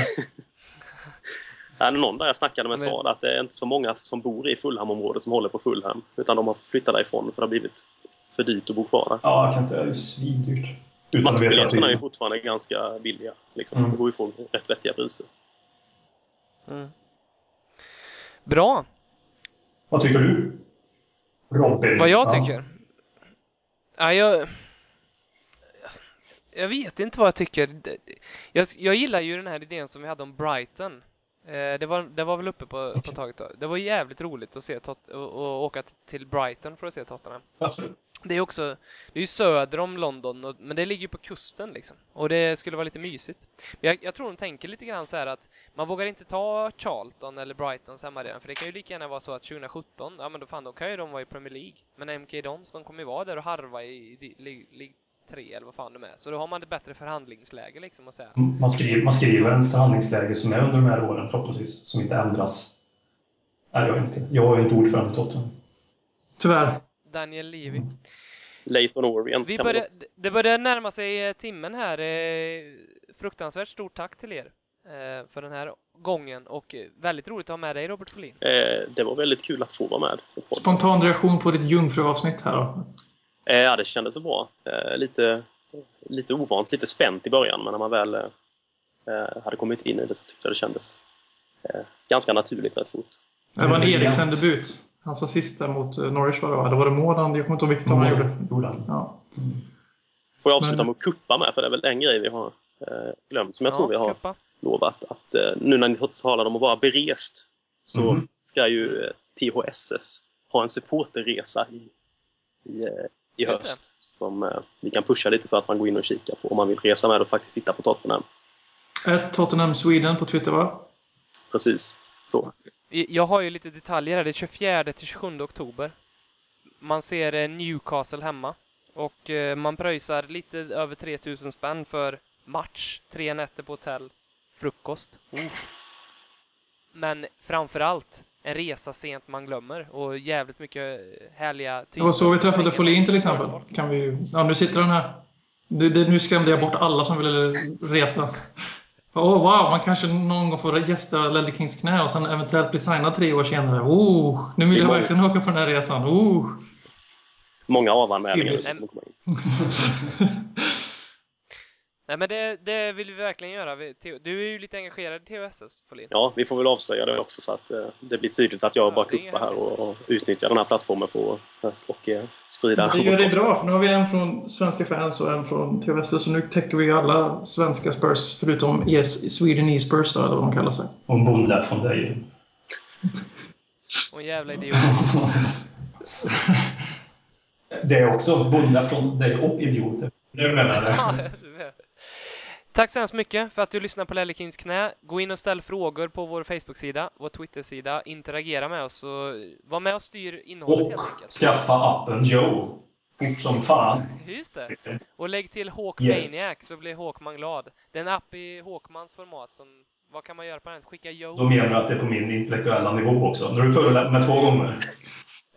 Det är någon där jag snackade med Men- sa att det är inte så många som bor i Fulham-området som håller på Fulham. Utan de har flyttat därifrån för det har blivit för dyrt att bo kvar där. Ja, jag kan inte... Det är svindyrt. Matchbiljetterna är ju fortfarande ganska billiga. Liksom. Mm. Det går ju få rätt vettiga priser. Mm. Bra! Vad tycker du? Robin? Vad jag Ja. tycker? Ja, jag... Jag vet inte vad jag tycker. Jag, jag gillar ju den här idén som vi hade om Brighton. Eh, Det var, det var väl uppe på, på taget då. Det var jävligt roligt att se tot- och, och åka till Brighton för att se Tottenham. Det är också, det är ju söder om London, och, men det ligger ju på kusten liksom. Och det skulle vara lite mysigt. Men Jag, jag tror de tänker lite grann så här att man vågar inte ta Charlton eller Brightons hemmaarena, för det kan ju lika gärna vara så att 2017, ja men då fan då kan ju de vara i Premier League. Men MK Dons, de kommer ju vara där och harva i, i, i League 3 eller vad fan de är. Så då har man ett bättre förhandlingsläge liksom att säga. man, skriver, man skriver en förhandlingsläge som är under de här åren förhoppningsvis, som inte ändras. Nej, jag är inte. Jag är inte ordförande i Tottenham. tyvärr. Daniel Levy. Leighton Orient Vi börjar, det börjar närma sig eh, timmen här. Eh, Fruktansvärt stort tack till er eh, för den här gången och väldigt roligt att ha med dig Robert Folin. Eh, det var väldigt kul att få vara med. Spontan reaktion på ditt jungfruavsnitt här då. Eh, ja, det kändes så bra. Eh, lite, lite ovant, lite spänt i början, men när man väl eh, hade kommit in i det så tyckte jag det kändes ganska naturligt rätt fort. Det var en. Eriksen-debut. Hans där mot Norwich var det va? Eller var det mål han? Jag kommer inte ihåg vilket han gjorde. Ja. Får jag avsluta Men- med att kuppa med, för det är väl en grej vi har glömt, som jag tror vi har kuppa. lovat. Att, nu när ni talar om att vara berest så Mhm. ska ju THSS ha en supporterresa i, i, i höst. Som eh, vi kan pusha lite för att man går in och kikar på om man vill resa med och faktiskt titta på Tottenham. Ett Tottenham Sweden på Twitter va? Precis så. Jag har ju lite detaljer här. Det är 24 till 27 oktober. Man ser eh, Newcastle hemma och eh, man pröjsar lite över 3000 spänn för match, tre nätter på hotell, frukost. Uff. Men framför allt en resa sent man glömmer och jävligt mycket härliga Det var så vi träffade. Folin till exempel. Kan vi, ja, nu sitter han här. Det, det, nu skrämde jag bort alla som ville resa. Åh oh, wow, man kanske någon gång får gästa Ledley Kings knä och sen eventuellt bli signad tre år senare. Oh, nu vill jag verkligen åka på den här resan. Oh. Många avanmälningar [LAUGHS] Hybris. som kommer in. Nej men det, det vill vi verkligen göra. Du är ju lite engagerad i THSS, Folin. Ja, vi får väl avslöja det också så att eh, det blir tydligt att jag Ja, bara kuppar här och, och utnyttjar den här plattformen för att och, eh, sprida Det gör det bra, för nu har vi en från svenska fans och en från TVS, så nu täcker vi alla svenska Spurs förutom ES, Sweden E-Spurs då, eller vad de kallar sig. Och bonde från dig. Och jävla idiot. [LAUGHS] Det är också bonde från dig och idioter. Det menar Ja, jag. [LAUGHS] Tack så hemskt mycket för att du lyssnar på Lellekins knä. Gå in och ställ frågor på vår Facebook-sida, vår Twitter-sida. Interagera med oss och var med och styr innehållet Och helt enkelt. skaffa appen Joe. Fort som fan. Just det. Och lägg till Hawk Yes. Så blir Hawkman glad. Det är en app i Hawkmans format som... Vad kan man göra på den? Skicka Då Joe. menar du att det är på min intellektuella nivå också. Nu har du förolämpat mig två gånger.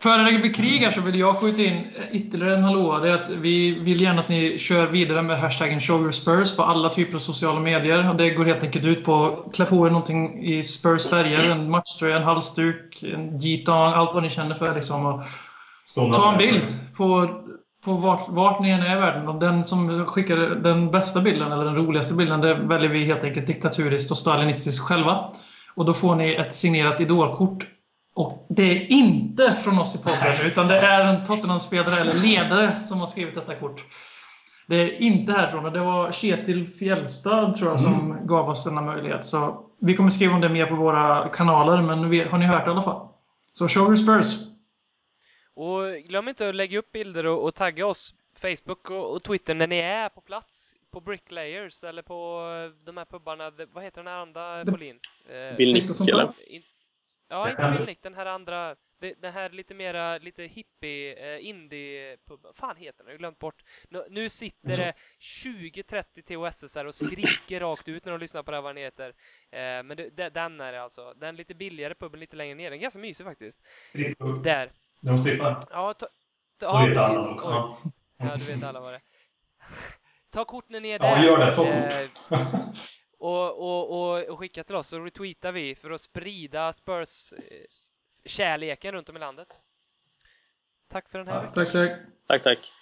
Före det blir krig här så vill jag skjuta in ytterligare en hallå. Det är att vi vill gärna att ni kör vidare med hashtaggen ShowYourSpurs på alla typer av sociala medier. Det går helt enkelt ut på att klä på er någonting i Spurs färger. En matchtröja, en halsduk, en G-tong, allt vad ni känner för. Liksom. Och ta en bild på, på vart, vart ni än är i världen. Och den som skickar den bästa bilden, eller den roligaste bilden, det väljer vi helt enkelt diktaturiskt och stalinistiskt själva. Och då får ni ett signerat idolkort Och det är inte från oss i podden, utan det är en Tottenham-spelare eller ledare som har skrivit detta kort. Det är inte härifrån och det var Kjetil Fjällstad tror jag som gav oss denna möjlighet. Så vi kommer skriva om det mer på våra kanaler, men vi, har ni hört det i alla fall? Så show Spurs! Och glöm inte att lägga upp bilder och, och tagga oss Facebook och, och Twitter när ni är på plats på Bricklayers eller på de här pubbarna. Vad heter den här andra Folin? Eh, Bill Nick, eller? Ja, inte Bill Nick, den här andra. Den här lite mera, lite hippie, eh, indie-pubben. fan heter den? Jag har glömt bort. Nu, nu sitter det 20-30 THSSR och skriker rakt ut när de lyssnar på det här vad den heter. Eh, men det, den är det alltså. Den lite billigare pubben lite längre ner. Den är ganska mysig faktiskt. Strippor. Där. De strippar. Ja, ta, ta, ja vet alla precis. Oj. Ja. Ja, du vet alla vad det är. Ta kort när ni är där. Ja, gör det. Ta kort. [LAUGHS] Eh, och, och, och, och skicka till oss så retweetar vi för att sprida Spurs-kärleken runt om i landet. Tack för den här Ja, veckan. Tack, tack. Tack, tack.